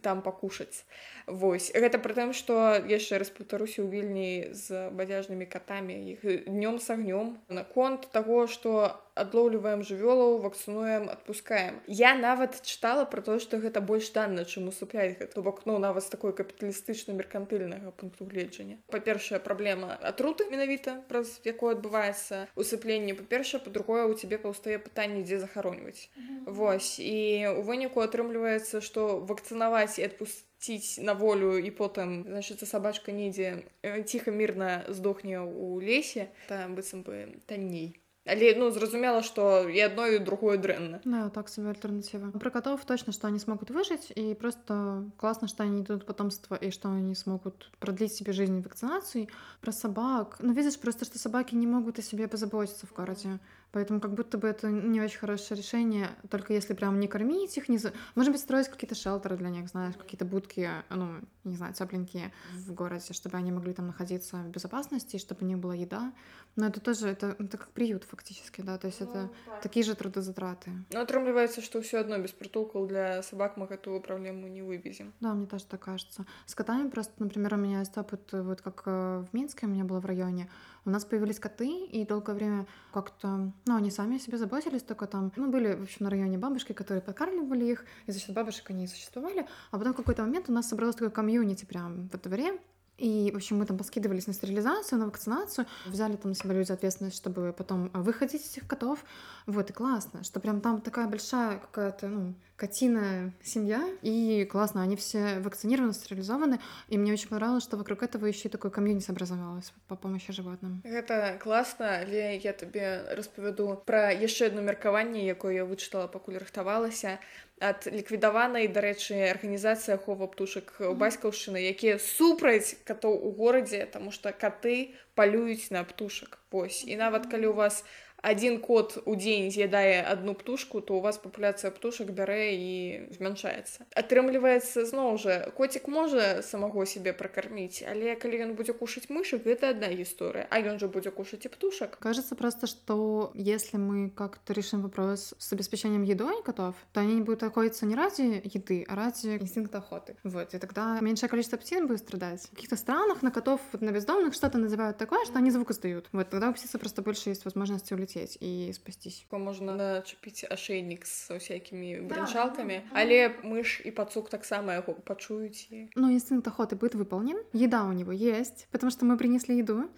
там пакушаць Вось. Гэта пры тым што яшчэ раз паўтаруся ў вільні з бадзяжнымі катамі іх днём с агнём наконт таго што адлоўліваем жывёлаў вакцынуем адпускаем. Я нават чытала про тое што гэта больш танна чым усупляць гэта бок ну нават з такой капіталістычна меркантыльнага пункту гледжання. Па-першае праблема атруты менавіта праз якое адбываецца усыпленне па-першае па-другое у цябе паўстае пытанне дзе захароньваць. Вось і у выніку атрымліваецца што вакцынаваць і адпусць ціць на волю і потым значыцца сабачка недзе ціха мірна здохне ў лесе там быццам бы танней але ну зразумела что і одно і другое дрэнна. Да, так себе альтернатива. Про котов точно что они смогут выжить и просто классно что они идут потомство и что они смогут продлить себе жизнь вакцинации про собак. Ну видишь просто что собаки не могут о себе позаботиться в городе Поэтому как будто бы это не очень хорошее решение, только если прям не кормить их, не... За... Может быть, строить какие-то шелтеры для них, знаешь, какие-то будки, ну, не знаю, тепленькие в городе, чтобы они могли там находиться в безопасности, чтобы не было еда. Но это тоже, это, это как приют фактически, да, то есть ну, это так. такие же трудозатраты. Ну, отрабливается, что все одно без притулков для собак мы эту проблему не вывезем. Да, мне тоже так кажется. С котами просто, например, у меня есть опыт, вот как э, в Минске у меня было в районе, у нас появились коты, и долгое время как-то, ну, они сами о себе заботились, только там, ну, были, в общем, на районе бабушки, которые подкармливали их, и за счет бабушек они существовали, а потом в какой-то момент у нас собралось такое комьюнити прям во дворе, и, в общем, мы там поскидывались на стерилизацию, на вакцинацию, взяли там на себя люди ответственность, чтобы потом выходить из этих котов. Вот, и классно, что прям там такая большая какая-то, ну, котиная семья, и классно, они все вакцинированы, стерилизованы, и мне очень понравилось, что вокруг этого еще и такой комьюнити образовалось по помощи животным. Это классно, але я тебе распавяду про еще одно меркаванне, якое я вычитала, пакуль рыхтавалася. Ад ліквідаванай дарэчы арганізацыя ахова птушак бацькаўшчыны якія супраць катоў у горадзе тому что каты палююць на птушак. Вось. І нават калі у вас один кот у день з'ядае одну птушку то у вас папуляцыя птушак бярэ і змяншаецца атрымліваецца зноў жа коцік можа самого себе пракарміць але калі ён будзе кушаць мышек гэта одна гісторыя а ён же будзе кушаць і птушак кажется просто что если мы как-то решим вопрос с обеспечением едой котов то они не будут находиться не ради еды а ради инстинкта охоты. Вот и тогда меньшее количество птиц будет страдать. В каких-то странах на котов вот, на бездомных что-то называют такое что они звук издают. Вот тогда у птицы просто больше есть возможности улететь и спастись. можна начапіць ашейнік з усякімі брынчалкамі але мыш і пацук таксама яго пачуюць і Но инстинкт охоты будет выполнен, еда у него есть, потому что мы принесли еду.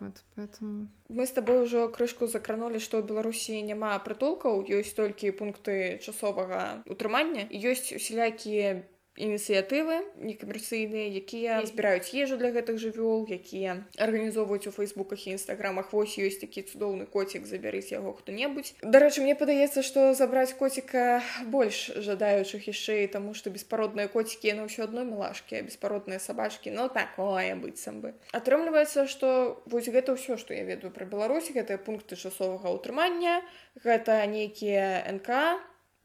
Вот, поэтому... мы з табой ужо крышку закранули што ў беларусі няма прытулкаў ёсць толькі пункты часовага утрымання ёсць усялякія ініцыятывы некамерцыйныя якія збіраюць ежу для гэтых жывёл якія арганізоўваюць у фейсбуках і нстаграмах. Вось ёсць такі цудоўны коцік забярыць яго хто-небудзь. Дарэчы мне падаецца што забраць коціка больш жадаючых яшчэ таму што беспародныя коцікі яны ўсё адно мілашкі беспародныя сабачкі ну такое быццам бы. Атрымліваецца што вось гэта ўсё што я ведаю пра Беларусь гэтыя пункты часовага ўтрымання гэта нейкія НК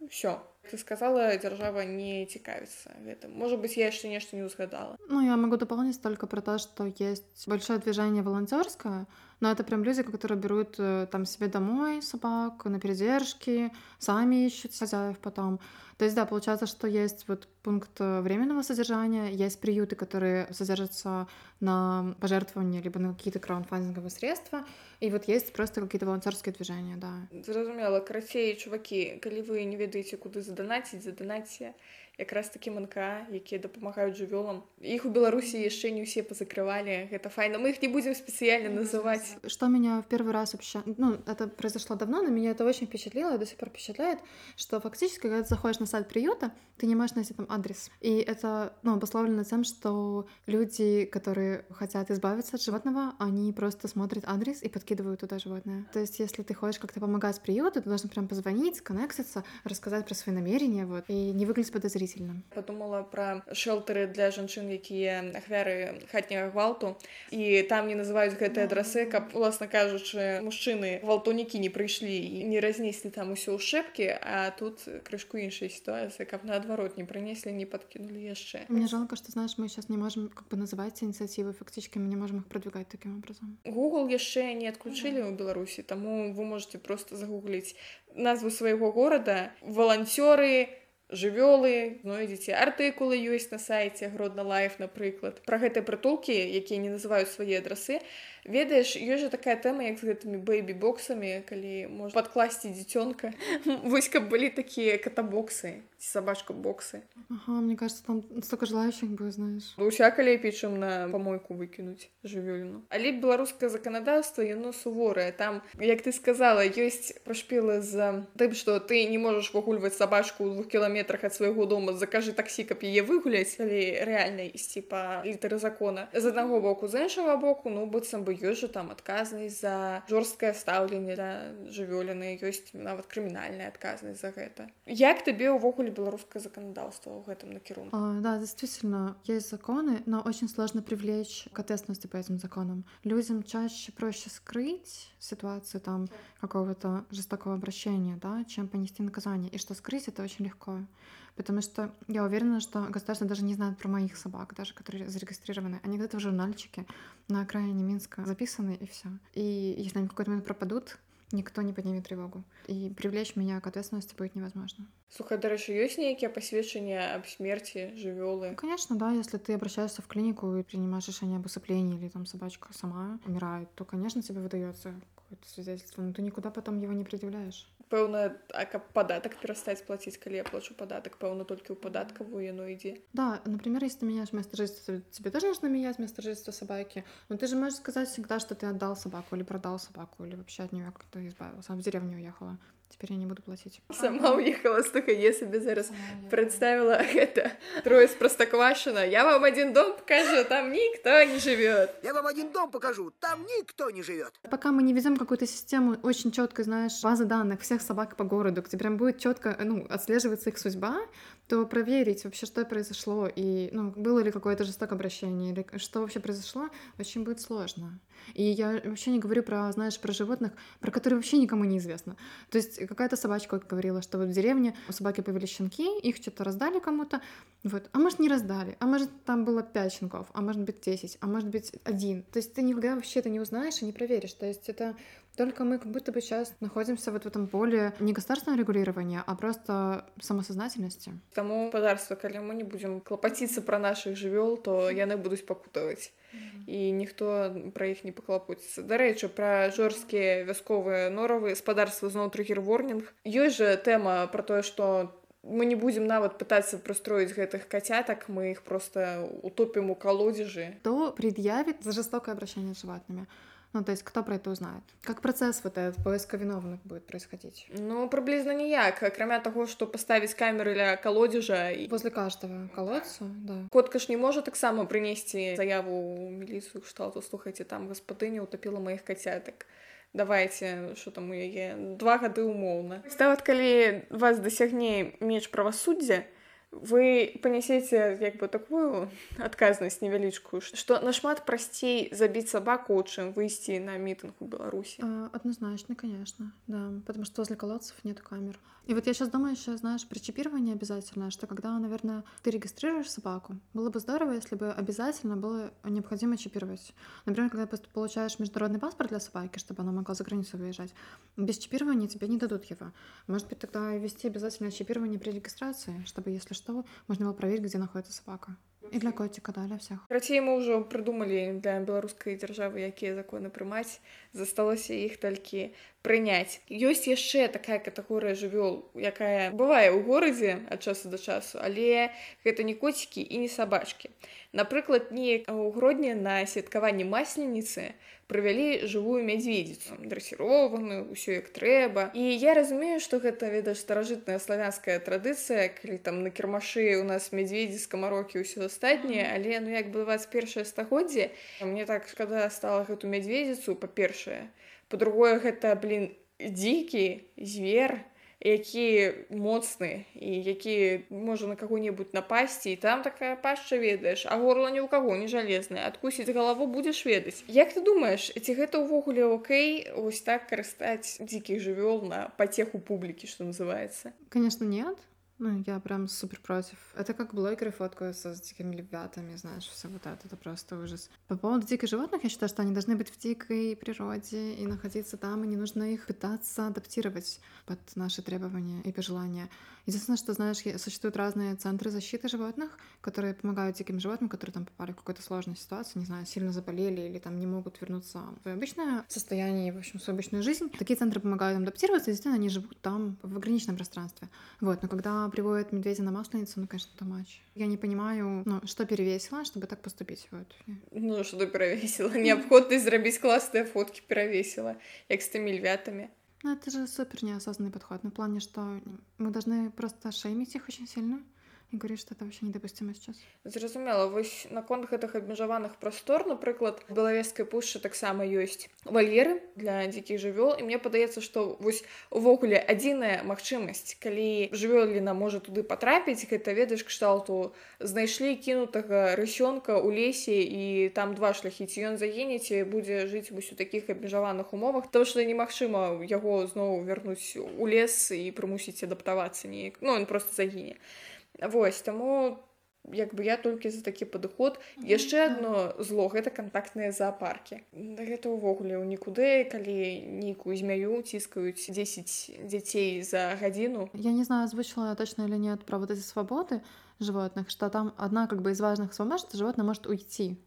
все ты сказала дзяржава не цікавіцца гэтым можа быть я яшчэ нешта не узгадала Ну, я могу дополнить только про то, что есть большое движение волонтерское, но это прям люди, которые берут э, там себе домой собак на передержки, сами ищут хозяев потом. То есть, да, получается, что есть вот пункт э, временного содержания, есть приюты, которые содержатся на пожертвования либо на какие-то краунфандинговые средства, и вот есть просто какие-то волонтерские движения, да. Зразумела, карацей, чуваки, калі вы не ведаеце, куда задонатить, задонатьте якраз такі манка якія дапамагаюць жывёлам. Іх у беларусі яшчэ не ўсе пазакрывалі гэта файна. Мы их не будем спецыяльна называть что меня в первый раз вообще ну это произошло давно но меня это очень впечатлило и до сих пор впечатляет что фактически когда заходишь на сайт приюта ты не можешь найти там адрес. И это ну, обусловлено тем что люди которые хотят избавиться от животного они просто смотрят адрес и подкидывают туда животное. То есть если ты хочешь как-то помогать приюту ты должен прям позвонить коннектиться рассказать про свои намерения вот и не выглядеть подозрительно действительно. Подумала про шелтери для жанчын, якія ахвяры хатняга гвалту и там не называюць гэтыя адрасы, каб уласна кажучы, мужчины гвалтунікі не пришли и не разнесли там усё ў шэпкі, а тут крышку іншай сітуацыі, как наоборот, не принесли, не подкинули яшчэ. Мне жалко, что знаешь, мы сейчас не можем как бы называть ініцыятывы фактически мы не можем их продвигать таким образом. Google яшчэ не отключили у Беларуси, тому вы можете просто загуглить назву своего города, волонтеры. Жывёлы знойдзеце артыкулы ёсць на сайце гродна лайф напрыклад. Пра гэтыя прытулкі якія не называюць свае адрасы ведаеш ёсць жа такая тэма як з гэтымі бэйбі-боксамі калі можа падкласці дзіцёнка. Вось каб былі такія катабоксы ці сабачка боксы. Ага, мне кажется, там столько желающих будет, знаешь. усяка лепей чым на памойку выкінуць жывёліну але беларускае заканадаўства яно суворае там як ты сказала ёсць пашпілы з тым што ты не можаш выгульваць сабачку ў двух кіламетрах ад свайго дома. Закажы таксі каб яе выгуляць але рэальна ісці па літары закона. З аднаго боку з іншага боку ну быццам бы ёсць жа там адказнасць за жорсткае стаўленне да жывёліны ёсць нават крымінальная адказнасць за гэта. Як табе ўвогуле ли беларускае заканадаўства ў гэтым накірунку а, да действительно есть законы но очень сложно привлечь к ответственности по этим законам. Людям чаще проще скрыть ситуацию там какого-то жестокого обращения да чем понести наказание. И что скрыть это очень легко. Потому что я уверена, что государство даже не знает про моих собак, даже которые зарегистрированы. Они где-то в журнальчике на окраине Минска записаны и все. И если они какой-то момент пропадут, никто не поднимет тревогу. И привлечь меня к ответственности будет невозможно. Слухай, дарэчы, ёсць нейкія пасведчання аб смерці жывёлы. Ну, Конечно, да, если ты обращаешься в клинику и принимаешь решение об усыплении, или там собачка сама умирает, то, конечно, тебе выдается какое-то свидетельство, но ты никуда потом его не предъявляешь пэўна а падатак перастаць плаціць калі я плачу падатак пэўна толькі ў падаткавую яно ідзе. Да например если ты меняешь место жительства тебе тоже нужно менять место жительства собаки. Но ты же можешь сказать всегда что ты отдал собаку или продал собаку или вообще от нее как-то сам в деревню уехала теперь я не буду платить. Сама уехала, слухай, я себе зараз представила это трое с Простоквашино. Я вам один дом покажу, там никто не живет. Я вам один дом покажу, там никто не живет. Пока мы не ведем какую-то систему очень четко, знаешь, базы данных всех собак по городу, где прям будет четко, ну, отслеживаться их судьба, то проверить вообще, что произошло, и, ну, было ли какое-то жестокое обращение, или что вообще произошло, очень будет сложно. И я вообще не говорю про, знаешь, про животных, про которые вообще никому не известно. То есть какая-то собачка говорила, что вот в деревне у собаки появились щенки, их что-то раздали кому-то, вот, а может не раздали, а может там было пять щенков, а может быть десять, а может быть один. То есть ты никогда вообще это не узнаешь и не проверишь. То есть это только мы как будто бы сейчас находимся вот в этом поле не государственного регулирования, а просто самосознательности. Таму гаспадарства, калі мы не будзем клапаціцца пра нашых жывёл, то яны будуць пакутаваць. І ніхто пра іх не паклапоціцца. Дарэчы, пра жорсткія вясковыя норавы спадарства зноў трыгер ворнінг. Ёсць жа тэма пра тое, што мы не будзем нават пытацца прыстроіць гэтых кацятак, мы іх проста утопім у калодзежы. Кто предъявит за жестокое обращение с животными? Ну, то есть кто про это узнает? Как процесс вот этот поиска виновных будет происходить? Ну, прыблізна ніяк, акрамя таго, што паставіць камеры ля калодзежа і Возле каждого колодца, да. Котка ж не можа таксама прынесці заяву ў міліцыю кшталту слухайце там гаспадыня утапіла маіх кацятак давайте що там у яе два гады умоўна стават калі вас дасягне меч правасуддзя вы понесете как бы такую отказность адказнасць что на шмат простей забить собаку, чым выйти на мітынг у беларусі? А, Однозначно, конечно да потому что возле колодцев нет камер. И вот я сейчас думаю еще, знаешь, про чипирование обязательно, что когда, наверное, ты регистрируешь собаку, было бы здорово, если бы обязательно было необходимо чипировать. Например, когда получаешь международный паспорт для собаки, чтобы она могла за границу выезжать, без чипирования тебе не дадут его. Может быть, тогда ввести обязательное чипирование при регистрации, чтобы, если что, можно было проверить, где находится собака. И для котика, да, для всіх. Карацей, мы уже придумали для белорусской державы какие законы прымаць засталося іх толькі прыняць. Ёсць яшчэ такая катэгорыя жывёл якая бывае ў горадзе ад часу да часу але гэта не коцікі і не сабачкі. Напрыклад неяк у гродні на святкаванні масленіцы прывялі жывую мядзведзіцу драсіраваную ўсё як трэба. І я разумею што гэта ведаш старажытная славянская традыцыя калі там на кірмашы у нас мядзведзі скамарокі ўсё астатняе але ну як бы 21 стагоддзе мне так шкада стала гэту мядзведзіцу па-першае по-другое гэта блин дзікі звер які моцны і які можа на каго-небудзь напасці і там такая пашча ведаеш а горла ні ў каго не жалезнае адкусіць галаву будзеш ведаць. Як ты думаеш ці гэта ўвогуле окей вось так карыстаць дзікіх жывёл на пацеху публікі што называется Конечно, нет. Ну, я прям супер против. Это как блогеры фоткаются с дикими львятами, знаешь, все вот это, это просто ужас. По поводу диких животных, я считаю, что они должны быть в дикой природе и находиться там, и не нужно их пытаться адаптировать под наши требования и пожелания. Единственное, что, знаешь, существуют разные центры защиты животных, которые помогают диким животным, которые там попали в какую-то сложную ситуацию, не знаю, сильно заболели или там не могут вернуться в обычное состояние, в общем, в свою обычную жизнь. Такие центры помогают им адаптироваться, и, действительно, они живут там в ограниченном пространстве. Вот, но когда приводит медведя на масленицу, ну, конечно, это матч. Я не понимаю, ну, что перевесила, чтобы так поступить. Вот. Ну, что перевесила? Необходимость зрабіць классные фотки перевесила, як львятами. Ну, это же супер неосознанный подход. Ну, в плане, что мы должны просто шеймить их очень сильно. И говорить, что это вообще недопустимо сейчас. Зразумела. Вось наконт гэтых абмежаваных прастор напрыклад у белавежскай пушчы таксама ёсць вальеры для дзікіх жывёл і мне падаецца што вось увогуле адзіная магчымасць калі жывёліна можа туды патрапіць гэта ведаеш кшталту знайшлі кінутага рысёнка ў лесе і там два шляхі ці ён загінеце будзе жыць вось у такіх абмежаваных умовах. То што немагчыма яго зноў вярнуць у лес і прымусіць адаптавацца неяк. Ну ён просто загіне вось таму як бы я толькі за такі падыход яшчэ одно зло гэта кантактныя зоапаркі гэта ўвогуле ў нікуды калі нейкую змяю ціскаюць 10 дзяцей за гадзіну я не знаю звычная точная или нет правда свободы животных что там одна как бы из важных свобод что животное может уйти.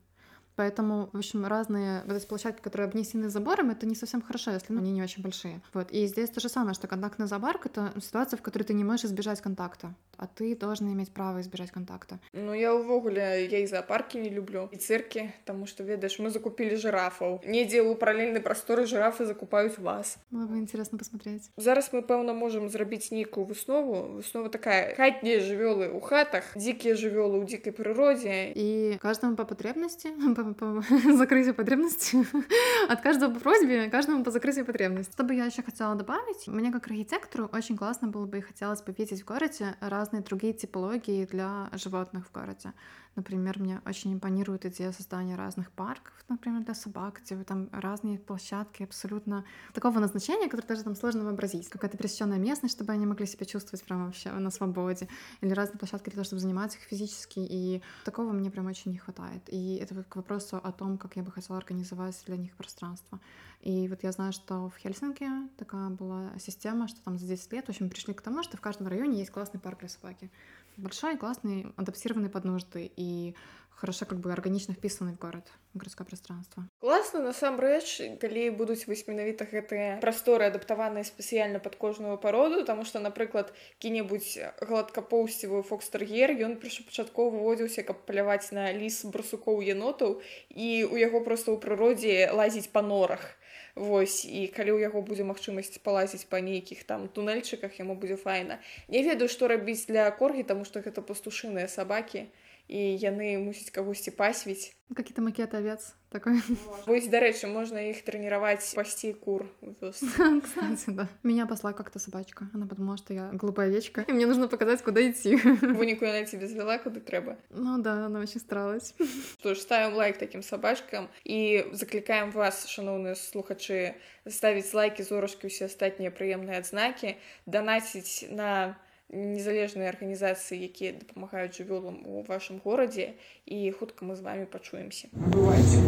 Поэтому, в общем, разные вот эти площадки, которые обнесены забором, это не совсем хорошо, если ну, они не очень большие. Вот. И здесь то же самое, что контактный забор — это ситуация, в которой ты не можешь избежать контакта, а ты должен иметь право избежать контакта. Ну, я увогуле, я и зоопарки не люблю, и цирки, потому что, ведаешь, мы закупили жирафаў. Недзе ў паралельнай прасторы жирафы закупают вас. Было бы интересно посмотреть. Зараз мы, пэўна, можем зрабіць некую выснову. Выснова такая. Хатнія жывёлы у хатах, дикие жывёлы у дикой природе. И каждому по потребности, по по закрытию потребности, от каждого по просьбе, каждому по закрытию потребности. Что бы я еще хотела добавить? Мне как архитектору очень классно было бы и хотелось бы видеть в городе разные другие типологии для животных в городе. Например, мне очень импонирует идея создания разных парков, например, для собак, где там разные площадки абсолютно такого назначения, которое даже там сложно вообразить. Какая-то пересеченная местность, чтобы они могли себя чувствовать прямо вообще на свободе. Или разные площадки для того, чтобы заниматься их физически. И такого мне прям очень не хватает. И это к вопросу о том, как я бы хотела организовать для них пространство. И вот я знаю, что в Хельсинки такая была система, что там за 10 лет, в общем, пришли к тому, что в каждом районе есть классный парк для собаки. Большой, классный, адаптированный под нужды и хорошо как бы органично вписанный в город, в городское пространство. Класна насамрэч, калі будуць вось менавіта гэтыя прасторы адаптаваныя спецыяльна пад кожную пароду, таму што, напрыклад, які-небудзь гладкапоўсцівую фокстэр'ер, ён першапачаткова выводзіўся, каб паляваць на ліс брусукоў енотаў і ў яго проста ў прыродзе лазіць па норах. вось і калі ў яго будзе магчымасць палазіць па нейкіх там туннельчыках яму будзе файна. Не ведаю што рабіць для коргі таму што гэта пастушыныя сабакі і яны мусяць кагосьці пасвіць какие-то макеты овец такой Вось, дарэчы можна іх трэніраваць пасці кур Кстати, да. меня посла как-то собачка. Она подумала что я глупая овечка и мне нужно показать куда идти. Вунику она тебе звела куда трэба ну да она очень старалась. Что ж ставим лайк таким собачкам і заклікаем вас шаноўныя слухачы ставіць лайки зорачкі усе астатнія прыемныя адзнакі данаціць на на незалежныя арганізацыі якія дапамагаюць жывёлам у вашым горадзе і хутка мы з вами пачуемся. Бывайце